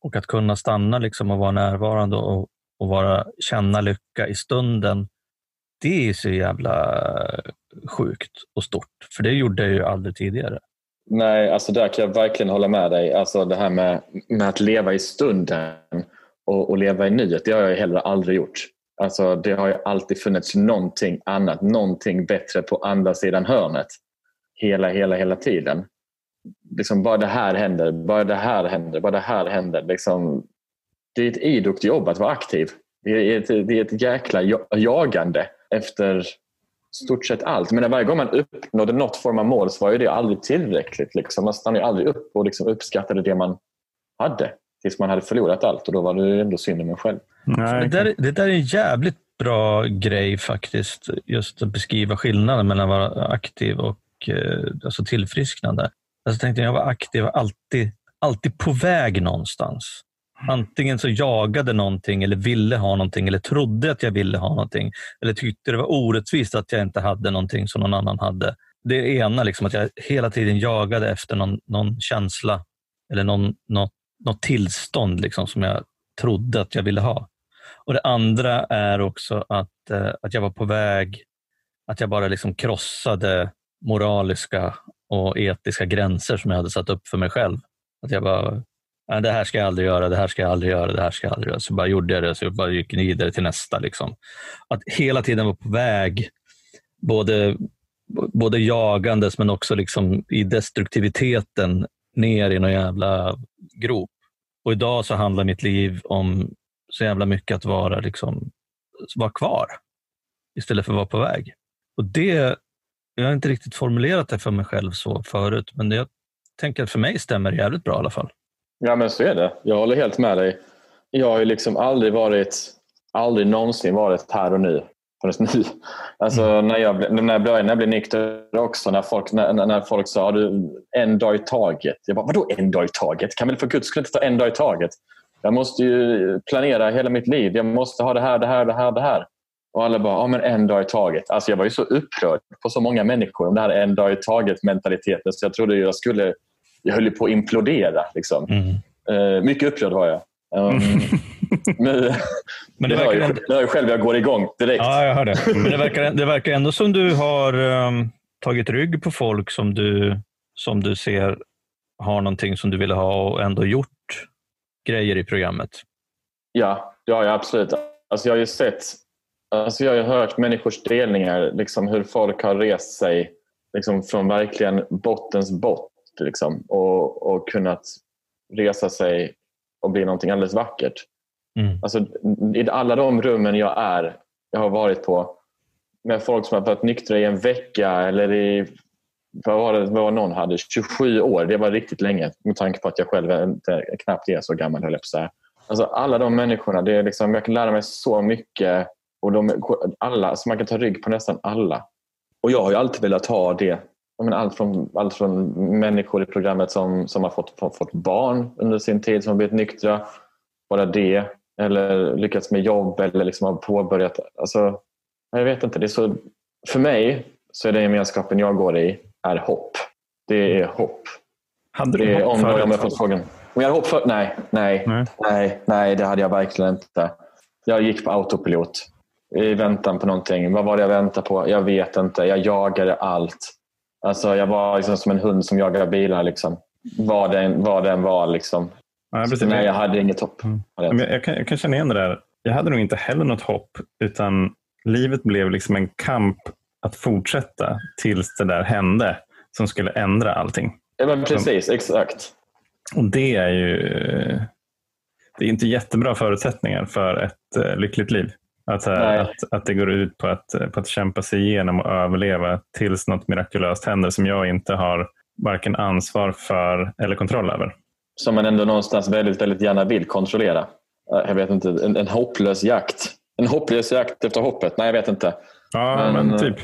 Och att kunna stanna liksom och vara närvarande och, och vara, känna lycka i stunden, det är så jävla sjukt och stort. För det gjorde jag ju aldrig tidigare. Nej, alltså där kan jag verkligen hålla med dig. Alltså det här med, med att leva i stunden och, och leva i nuet, det har jag heller aldrig gjort. Alltså, det har ju alltid funnits någonting annat, någonting bättre på andra sidan hörnet. Hela, hela, hela tiden. Liksom, bara det här händer, bara det här händer, bara det här händer. Liksom, det är ett idogt jobb att vara aktiv. Det är ett, det är ett jäkla jagande efter stort sett allt. Men varje gång man uppnådde något form av mål så var ju det aldrig tillräckligt. Liksom. Man stannade aldrig upp och liksom uppskattade det man hade tills man hade förlorat allt och då var det ändå synd om en själv. Nej, det, där, det där är en jävligt bra grej faktiskt. Just att beskriva skillnaden mellan att vara aktiv och eh, alltså tillfrisknande. Alltså, tänkte jag var aktiv alltid, alltid på väg någonstans. Mm. Antingen så jagade någonting eller ville ha någonting eller trodde att jag ville ha någonting. Eller tyckte det var orättvist att jag inte hade någonting som någon annan hade. Det ena, liksom, att jag hela tiden jagade efter någon, någon känsla eller någon, något, något tillstånd liksom, som jag trodde att jag ville ha. Och Det andra är också att, eh, att jag var på väg, att jag bara liksom krossade moraliska och etiska gränser som jag hade satt upp för mig själv. Att jag bara, det här ska jag aldrig göra, det här ska jag aldrig göra, det här ska jag aldrig göra. Så bara gjorde jag det, så jag bara gick vidare till nästa. Liksom. Att hela tiden vara på väg, både, både jagandes men också liksom i destruktiviteten ner i någon jävla grop. Och idag så handlar mitt liv om så jävla mycket att vara, liksom, vara kvar istället för att vara på väg. Och det, Jag har inte riktigt formulerat det för mig själv så förut, men jag tänker att för mig stämmer det jävligt bra i alla fall. Ja men så är det. Jag håller helt med dig. Jag har ju liksom aldrig varit, aldrig någonsin varit här och nu förrän nu. Alltså, mm. när, jag, när, jag började, när jag blev nykter också, när folk, när, när folk sa du, en dag i taget. Jag bara, vadå en dag i taget? Kan väl för guds skull inte ta en dag i taget? Jag måste ju planera hela mitt liv. Jag måste ha det här, det här, det här, det här. Och alla bara, ja men en dag i taget. Alltså jag var ju så upprörd på så många människor om det här en dag i taget mentaliteten så jag trodde jag skulle, jag höll på att implodera. Liksom. Mm. Uh, mycket upprörd var jag. Um, nu, men det, det, hör ju, ändå... det hör ju själv, jag går igång direkt. Ja, jag hör det. Men det verkar, det verkar ändå som du har um, tagit rygg på folk som du, som du ser har någonting som du ville ha och ändå gjort grejer i programmet. Ja, det har jag absolut. Alltså jag har ju sett, alltså jag har hört människors delningar, liksom hur folk har rest sig liksom från verkligen bottens liksom, och, och kunnat resa sig och bli någonting alldeles vackert. Mm. Alltså, I alla de rummen jag är, jag har varit på med folk som har varit nyktra i en vecka eller i vad var det vad någon hade? 27 år. Det var riktigt länge med tanke på att jag själv inte, knappt är så gammal. Höll jag Alltså, alla de människorna, det är liksom, jag kan lära mig så mycket. Och de, alla, alltså man kan ta rygg på nästan alla. Och Jag har ju alltid velat ha det. Menar, allt, från, allt från människor i programmet som, som har fått, fått, fått barn under sin tid, som har blivit nyktra. Bara det. Eller lyckats med jobb eller liksom har påbörjat. Alltså, jag vet inte. Det är så, för mig så är det gemenskapen jag går i är hopp. Det är hopp. Hade du det hopp om, jag fått frågan. Om jag hopp för, nej, nej, nej, nej, nej, det hade jag verkligen inte. Jag gick på autopilot. i väntan på någonting. Vad var det jag väntade på? Jag vet inte. Jag jagade allt. Alltså, jag var liksom som en hund som jagar bilar. Liksom. Vad, den, vad den var. Liksom. Ja, Nej, jag hade inget hopp. Mm. Jag, kan, jag kan känna igen det där. Jag hade nog inte heller något hopp. Utan livet blev liksom en kamp att fortsätta tills det där hände som skulle ändra allting. Ja, men precis, som, exakt. Och det är ju det är inte jättebra förutsättningar för ett uh, lyckligt liv. Att, uh, att, att det går ut på att, uh, på att kämpa sig igenom och överleva tills något mirakulöst händer som jag inte har varken ansvar för eller kontroll över. Som man ändå någonstans väldigt, väldigt gärna vill kontrollera. Jag vet inte, en, en hopplös jakt. En hopplös jakt efter hoppet. Nej, jag vet inte. Ja, men, men typ.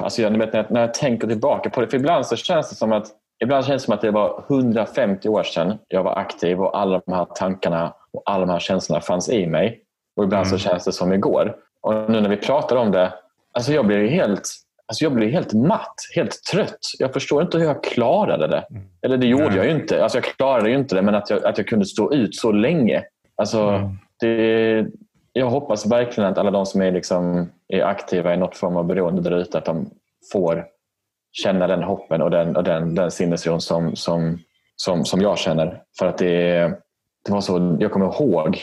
Alltså jag, vet, när, jag, när jag tänker tillbaka på det, för ibland så känns det som att Ibland känns det som att det var 150 år sedan jag var aktiv och alla de här tankarna och alla de här känslorna fanns i mig. Och ibland mm. så känns det som igår. Och nu när vi pratar om det, alltså jag blir helt, alltså jag blir helt matt, helt trött. Jag förstår inte hur jag klarade det. Mm. Eller det gjorde Nej. jag ju inte. Alltså jag klarade ju inte det, men att jag, att jag kunde stå ut så länge. Alltså, mm. det, jag hoppas verkligen att alla de som är, liksom, är aktiva i något form av beroende där ute, att de får känna den hoppen och den, och den, den sinnesron som, som, som, som jag känner. För att det, det var så, jag kommer ihåg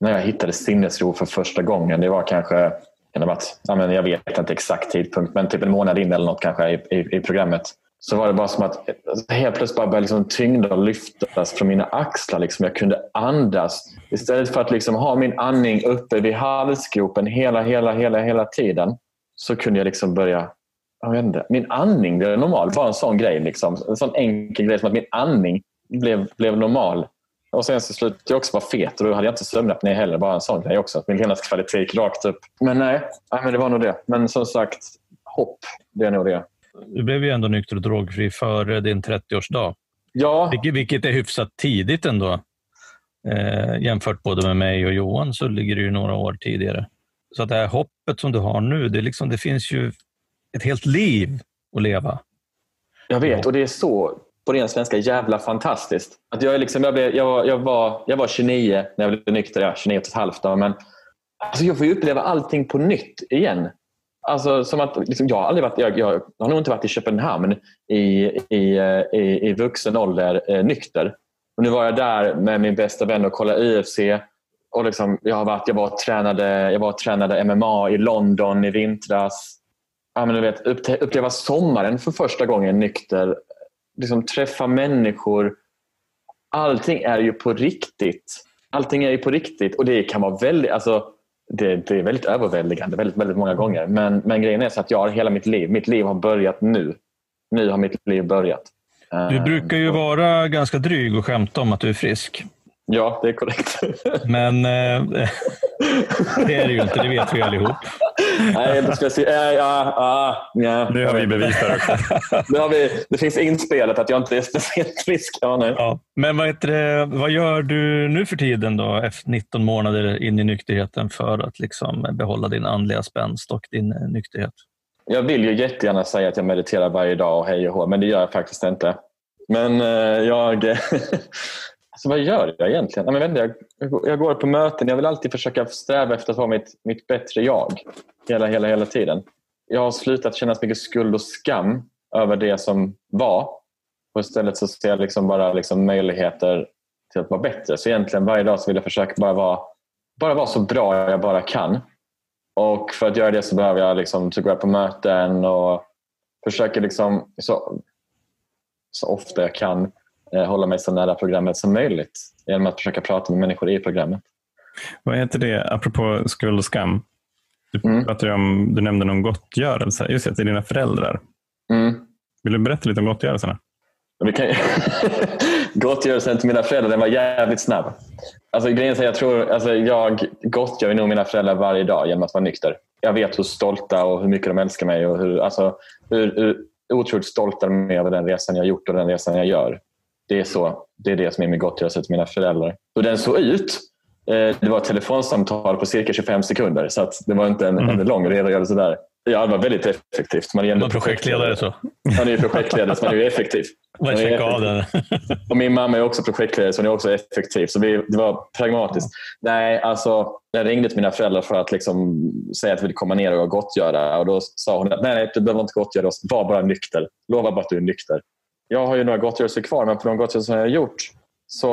när jag hittade sinnesro för första gången. Det var kanske, kan det jag vet inte exakt tidpunkt, men typ en månad in eller något kanske i, i, i programmet. Så var det bara som att alltså, helt plötsligt bara började liksom tyngder lyftas från mina axlar. Liksom. Jag kunde andas. Istället för att liksom ha min andning uppe vid halsgropen hela, hela, hela, hela tiden så kunde jag liksom börja jag vet inte, min andning blev normal. Bara en sån grej. Liksom. En sån enkel grej som att min andning blev, blev normal. Och sen så slutade jag också vara fet och då hade jag inte sömnapné heller. Bara en sån grej också. Att min levnadskvalitet gick rakt upp. Men nej, nej men det var nog det. Men som sagt, hopp, det är nog det. Du blev ju ändå nykter och drogfri före din 30-årsdag. Ja. Vilket, vilket är hyfsat tidigt ändå. Eh, jämfört både med mig och Johan så ligger det ju några år tidigare. Så att det här hoppet som du har nu, det, liksom, det finns ju ett helt liv att leva. Jag vet och det är så på ren svenska jävla fantastiskt. Att jag, liksom, jag, blev, jag, var, jag, var, jag var 29 när jag blev nykter, ja, 29 och ett halvt. Då, men alltså, jag får uppleva allting på nytt igen. Alltså, som att, liksom, jag, har aldrig varit, jag, jag, har nog inte varit i Köpenhamn i, i, eh, i, i vuxen ålder eh, nykter. Och nu var jag där med min bästa vän och kollade UFC. Och liksom, jag, har varit, jag, var tränade, jag var tränade MMA i London i vintras ja, men du vet, uppleva sommaren för första gången nykter. Liksom träffa människor. Allting är ju på riktigt. Allting är ju på riktigt och det kan vara väldigt, alltså, det, det är väldigt överväldigande väldigt, väldigt många gånger. Men, men grejen är så att jag har hela mitt liv. Mitt liv har börjat nu. Nu har mitt liv börjat. Du brukar ju vara ganska dryg och skämta om att du är frisk. Ja, det är korrekt. Men eh, det är det ju inte, det vet vi allihop. Nej, det, ska säga, ja, ja, ja, Nu har vi bevis också. nu har vi, det finns inspelat att jag inte är speciellt frisk. Ja, nej. Ja, men vad, det, vad gör du nu för tiden, då, efter 19 månader in i nykterheten, för att liksom behålla din andliga spänst och din eh, nykterhet? Jag vill ju jättegärna säga att jag mediterar varje dag och hej och hå, men det gör jag faktiskt inte. Men eh, jag, Alltså, vad gör jag egentligen? Jag, inte, jag, jag går på möten. Jag vill alltid försöka sträva efter att vara mitt, mitt bättre jag. Hela, hela, hela tiden. Jag har slutat känna så mycket skuld och skam över det som var. Och istället så ser jag liksom bara liksom möjligheter till att vara bättre. Så egentligen varje dag så vill jag försöka bara vara, bara vara så bra jag bara kan. Och för att göra det så behöver jag liksom, så gå på möten och försöka liksom, så, så ofta jag kan hålla mig så nära programmet som möjligt genom att försöka prata med människor i programmet. Vad heter det, apropå skuld och skam? Du, mm. pratade om, du nämnde någon gottgörelse, just det, till dina föräldrar. Mm. Vill du berätta lite om gottgörelserna? Vi kan... Gottgörelsen till mina föräldrar den var jävligt snabb. Alltså, grejen är jag, tror, alltså, jag gottgör nog mina föräldrar varje dag genom att vara nykter. Jag vet hur stolta och hur mycket de älskar mig och hur, alltså, hur, hur otroligt stolta de är över den resan jag gjort och den resan jag gör. Det är, så, det är det som är min gottgörelse till mina föräldrar. Hur den såg ut, eh, det var ett telefonsamtal på cirka 25 sekunder så det var inte en, mm. en lång redogörelse där. Ja, det var väldigt effektivt. Man är ju projektledare så. Man är ju projektledare så man är ju effektiv. Man checka av den. Och min mamma är också projektledare så hon är också effektiv. Så vi, det var pragmatiskt. Nej, alltså, jag ringde till mina föräldrar för att liksom säga att jag ville komma ner och gottgöra. Och då sa hon att nej, nej du behöver inte gottgöra oss. Var bara nykter. Lova bara att du är nykter. Jag har ju några gottgörelser kvar, men på de gottgörelser jag har gjort så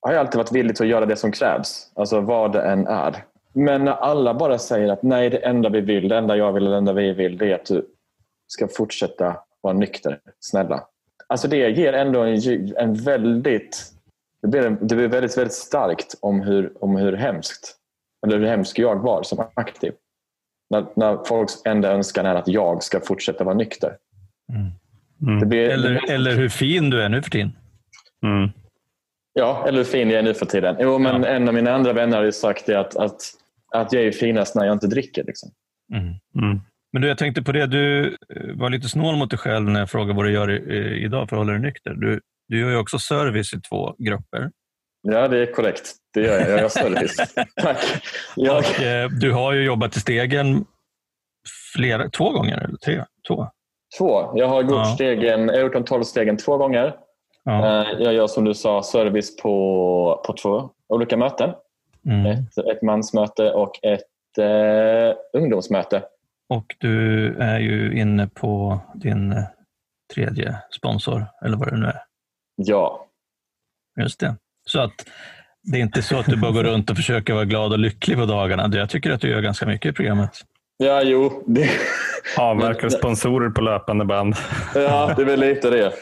har jag alltid varit villig att göra det som krävs. Alltså vad det än är. Men när alla bara säger att nej, det enda vi vill, det enda jag vill, det enda vi vill, det är att du ska fortsätta vara nykter. Snälla. Alltså det ger ändå en, en väldigt... Det blir, det blir väldigt, väldigt starkt om hur, om hur hemskt, eller hur hemsk jag var som aktiv. När, när folks enda önskan är att jag ska fortsätta vara nykter. Mm. Mm. Blir, eller, eller hur fin du är nu för tiden. Mm. Ja, eller hur fin jag är nu för tiden. Jo, men ja. En av mina andra vänner har sagt det att, att, att jag är finast när jag inte dricker. Liksom. Mm. mm. Men du, jag tänkte på det, du eh, var lite snål mot dig själv när jag frågade vad du gör idag för att hålla dig nykter. Du, du gör ju också service i två grupper. Ja, det är korrekt. Det gör jag. Jag gör service. Tack. Jag... Och, eh, du har ju jobbat i Stegen flera, två gånger, eller tre? Två. Två. Jag har gjort, ja. stegen, jag har gjort de tolv stegen två gånger. Ja. Eh, jag gör som du sa service på, på två olika möten. Mm. Ett, ett mansmöte och ett eh, ungdomsmöte. Och du är ju inne på din eh, tredje sponsor, eller vad det nu är. Ja. Just det. Så att det är inte så att du bara går runt och försöker vara glad och lycklig på dagarna. Jag tycker att du gör ganska mycket i programmet. Ja, jo. Det... Avverkar sponsorer på löpande band. Ja, det är väl lite det.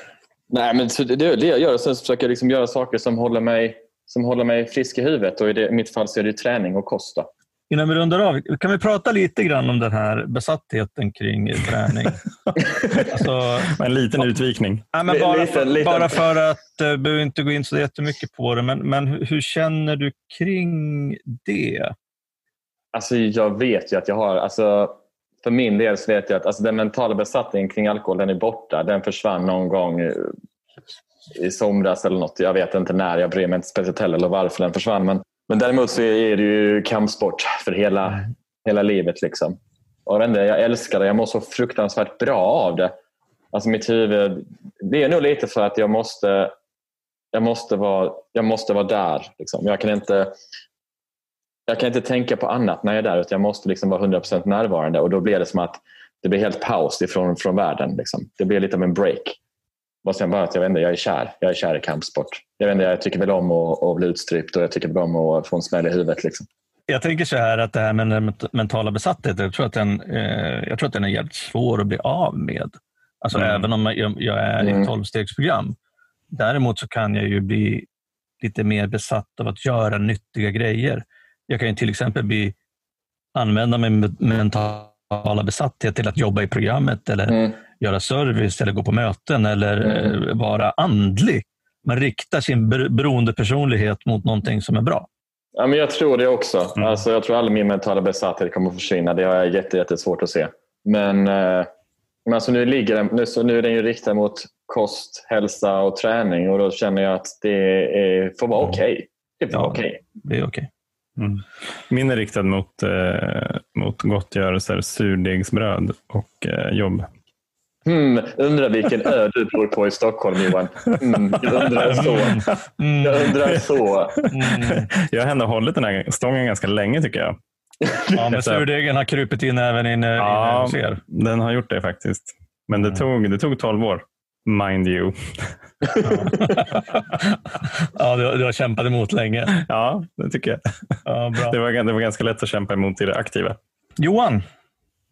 Nej, men det är det jag gör. Sen försöker jag liksom göra saker som håller, mig, som håller mig frisk i huvudet. Och i, det, i mitt fall så är det träning och kost. Då. Innan vi rundar av, kan vi prata lite grann om den här besattheten kring träning? alltså, en liten utvikning. Nej, men bara, liten, för, liten. bara för att, du uh, behöver inte gå in så jättemycket på det, men, men hur, hur känner du kring det? Alltså, jag vet ju att jag har... Alltså, för min del så vet jag att alltså, den mentala besattningen kring alkohol den är borta. Den försvann någon gång eh, i somras eller något. Jag vet inte när. Jag bryr mig inte speciellt heller eller varför den försvann. Men, men däremot så är det ju kampsport för hela, hela livet. Liksom. Och jag, jag älskar det. Jag mår så fruktansvärt bra av det. Alltså mitt huvud, det är nog lite för att jag måste, jag måste, vara, jag måste vara där. Liksom. Jag kan inte jag kan inte tänka på annat när jag är där utan jag måste liksom vara 100% närvarande och då blir det som att det blir helt paus ifrån från världen. Liksom. Det blir lite av en break. Och sen bara att jag, vet inte, jag är kär. Jag är kär i kampsport. Jag, vet inte, jag tycker väl om att, att bli utstrypt och jag tycker väl om att få en smäll i huvudet. Liksom. Jag tänker så här att det här med den mentala besattheten, jag tror att den, eh, jag tror att den är jävligt svår att bli av med. Alltså mm. även om jag, jag är mm. i ett tolvstegsprogram. Däremot så kan jag ju bli lite mer besatt av att göra nyttiga grejer. Jag kan till exempel bli, använda min mentala besatthet till att jobba i programmet eller mm. göra service eller gå på möten eller mm. Eh, vara andlig. Man riktar sin beroendepersonlighet mot någonting som är bra. Ja, men jag tror det också. Mm. Alltså, jag tror all min mentala besatthet kommer att försvinna. Det har jag jättesvårt att se. Men, eh, men alltså nu, ligger den, nu, så nu är den ju riktad mot kost, hälsa och träning och då känner jag att det är, får vara okej. Okay. Det får ja, vara okej. Okay. Det är okej. Mm. Min är riktad mot, eh, mot gottgörelser, surdegsbröd och eh, jobb. Hmm, undrar vilken ö du bor på i Stockholm Johan. Mm, jag undrar så. Mm. Jag undrar så. Mm. Jag har ändå hållit den här stången ganska länge tycker jag. Ja, men surdegen har krupit in även in, ja, in ser. Den har gjort det faktiskt. Men det, mm. tog, det tog 12 år. Mind you. ja, du, du har kämpat emot länge. Ja, det tycker jag. Ja, bra. Det, var, det var ganska lätt att kämpa emot i det aktiva. Johan,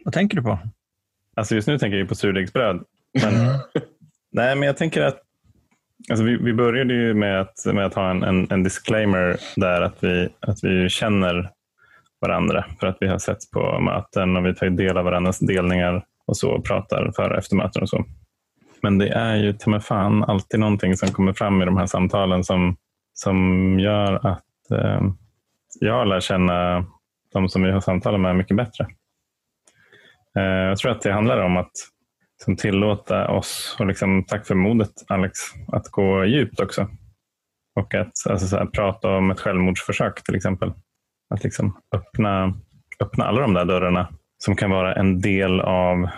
vad tänker du på? Alltså just nu tänker jag på surdegsbröd. Men, mm. nej, men jag tänker att alltså vi, vi började ju med att, med att ha en, en, en, disclaimer där att vi, att vi känner varandra för att vi har sett på möten och vi tar del av varandras delningar och så och pratar före och efter möten och så. Men det är ju ta mig fan alltid någonting som kommer fram i de här samtalen som, som gör att eh, jag lär känna de som vi har samtalat med mycket bättre. Eh, jag tror att det handlar om att som tillåta oss, och liksom, tack för modet Alex, att gå djupt också. Och att alltså, här, prata om ett självmordsförsök till exempel. Att liksom öppna, öppna alla de där dörrarna som kan vara en del av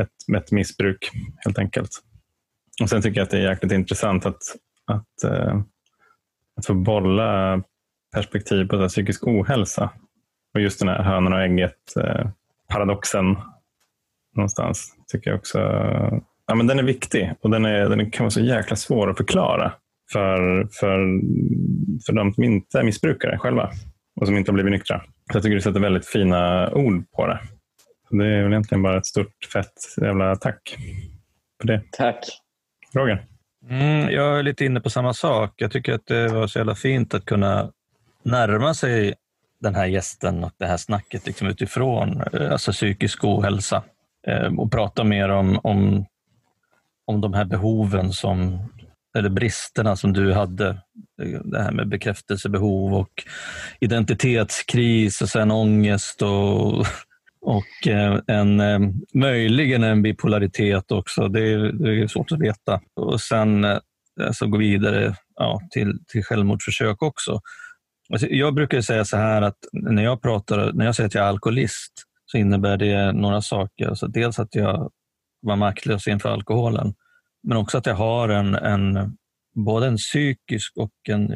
ett, ett missbruk helt enkelt. Och Sen tycker jag att det är jäkligt intressant att, att, eh, att få bolla perspektiv på psykisk ohälsa. Och just den här hönan och ägget-paradoxen eh, någonstans tycker jag också ja, men den är viktig och den, är, den kan vara så jäkla svår att förklara för, för, för de som inte är missbrukare själva och som inte har blivit nyktra. Så jag tycker du sätter väldigt fina ord på det. Det är väl egentligen bara ett stort fett jävla tack för det. Tack. Roger? Mm, jag är lite inne på samma sak. Jag tycker att det var så jävla fint att kunna närma sig den här gästen och det här snacket liksom utifrån eh, alltså psykisk ohälsa eh, och prata mer om, om, om de här behoven som, eller bristerna som du hade. Det här med bekräftelsebehov och identitetskris och sen ångest och, och eh, en, eh, möjligen en bipolaritet också. Det är, det är svårt att veta. Och sen eh, alltså gå vidare ja, till, till självmordsförsök också. Alltså, jag brukar säga så här att när jag, pratar, när jag säger att jag är alkoholist så innebär det några saker. Alltså dels att jag var maktlös inför alkoholen, men också att jag har en, en både en psykisk och en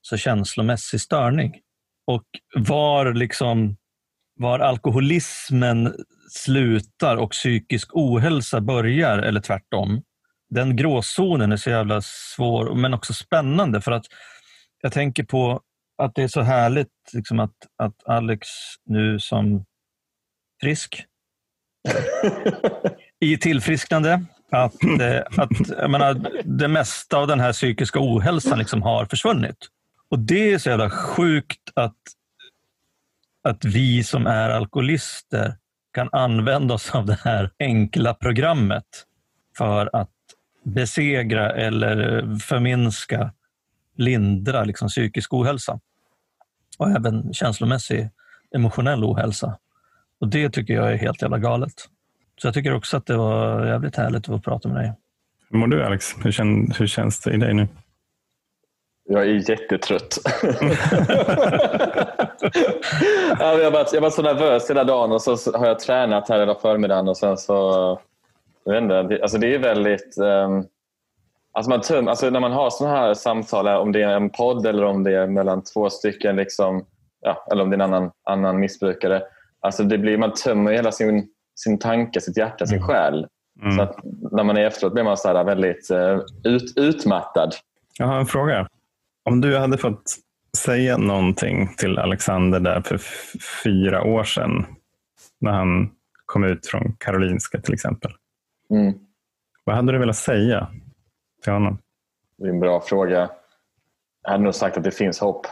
så känslomässig störning. Och var, liksom, var alkoholismen slutar och psykisk ohälsa börjar, eller tvärtom, den gråzonen är så jävla svår, men också spännande. För att jag tänker på att det är så härligt liksom att, att Alex nu som frisk i tillfrisknande att, eh, att jag menar, det mesta av den här psykiska ohälsan liksom har försvunnit. Och Det är så jävla sjukt att, att vi som är alkoholister kan använda oss av det här enkla programmet för att besegra eller förminska, lindra liksom psykisk ohälsa. Och även känslomässig emotionell ohälsa. Och Det tycker jag är helt jävla galet. Så jag tycker också att det var jävligt härligt att få prata med dig. Hur mår du Alex? Hur, kän, hur känns det i dig nu? Jag är jättetrött. jag, har varit, jag var så nervös hela dagen och så har jag tränat här hela förmiddagen och sen så... Jag vet inte, det, alltså det är väldigt... Um, alltså man töm, alltså när man har sådana här samtal, om det är en podd eller om det är mellan två stycken, liksom, ja, eller om det är en annan, annan missbrukare. Alltså det blir, man tömmer hela sin sin tanke, sitt hjärta, sin mm. själ. Mm. Så när man är efteråt blir man så här väldigt uh, ut, utmattad. Jag har en fråga. Om du hade fått säga någonting till Alexander där för fyra år sedan när han kom ut från Karolinska till exempel. Mm. Vad hade du velat säga till honom? Det är en bra fråga. Jag hade nog sagt att det finns hopp.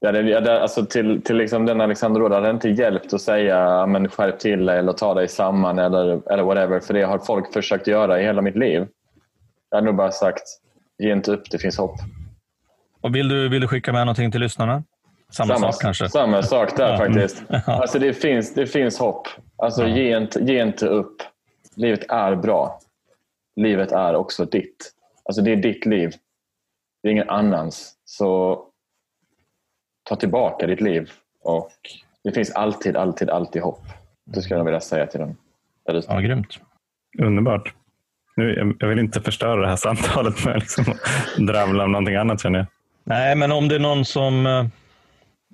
Ja, det, alltså till, till liksom den Alexander hade det inte hjälpt att säga men skärp till dig eller ta dig samman eller, eller whatever. För det har folk försökt göra i hela mitt liv. Jag hade nog bara sagt ge inte upp, det finns hopp. Och vill, du, vill du skicka med någonting till lyssnarna? Samma, samma sak kanske? Samma sak där ja. faktiskt. Alltså det, finns, det finns hopp. Alltså ja. ge, inte, ge inte upp. Livet är bra. Livet är också ditt. Alltså det är ditt liv. Det är ingen annans. Så ta tillbaka ditt liv och det finns alltid, alltid, alltid hopp. Det skulle jag vilja säga till dem. Ja, grymt. Underbart. Nu, jag vill inte förstöra det här samtalet med liksom att dravla om någonting annat känner jag. Nej, men om det är någon som eh,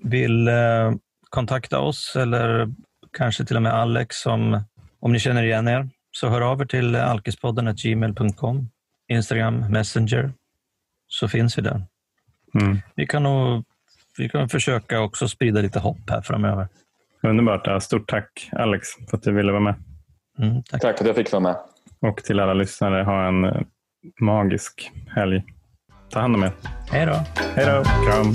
vill eh, kontakta oss eller kanske till och med Alex, om, om ni känner igen er, så hör av er till alkispodden gmail.com, Instagram, Messenger, så finns vi där. Mm. Vi kan nog vi kan försöka också sprida lite hopp här framöver. Underbart. Stort tack Alex för att du ville vara med. Mm, tack. tack för att jag fick vara med. Och till alla lyssnare, ha en eh, magisk helg. Ta hand om er. Hej då. Hej då. Kram.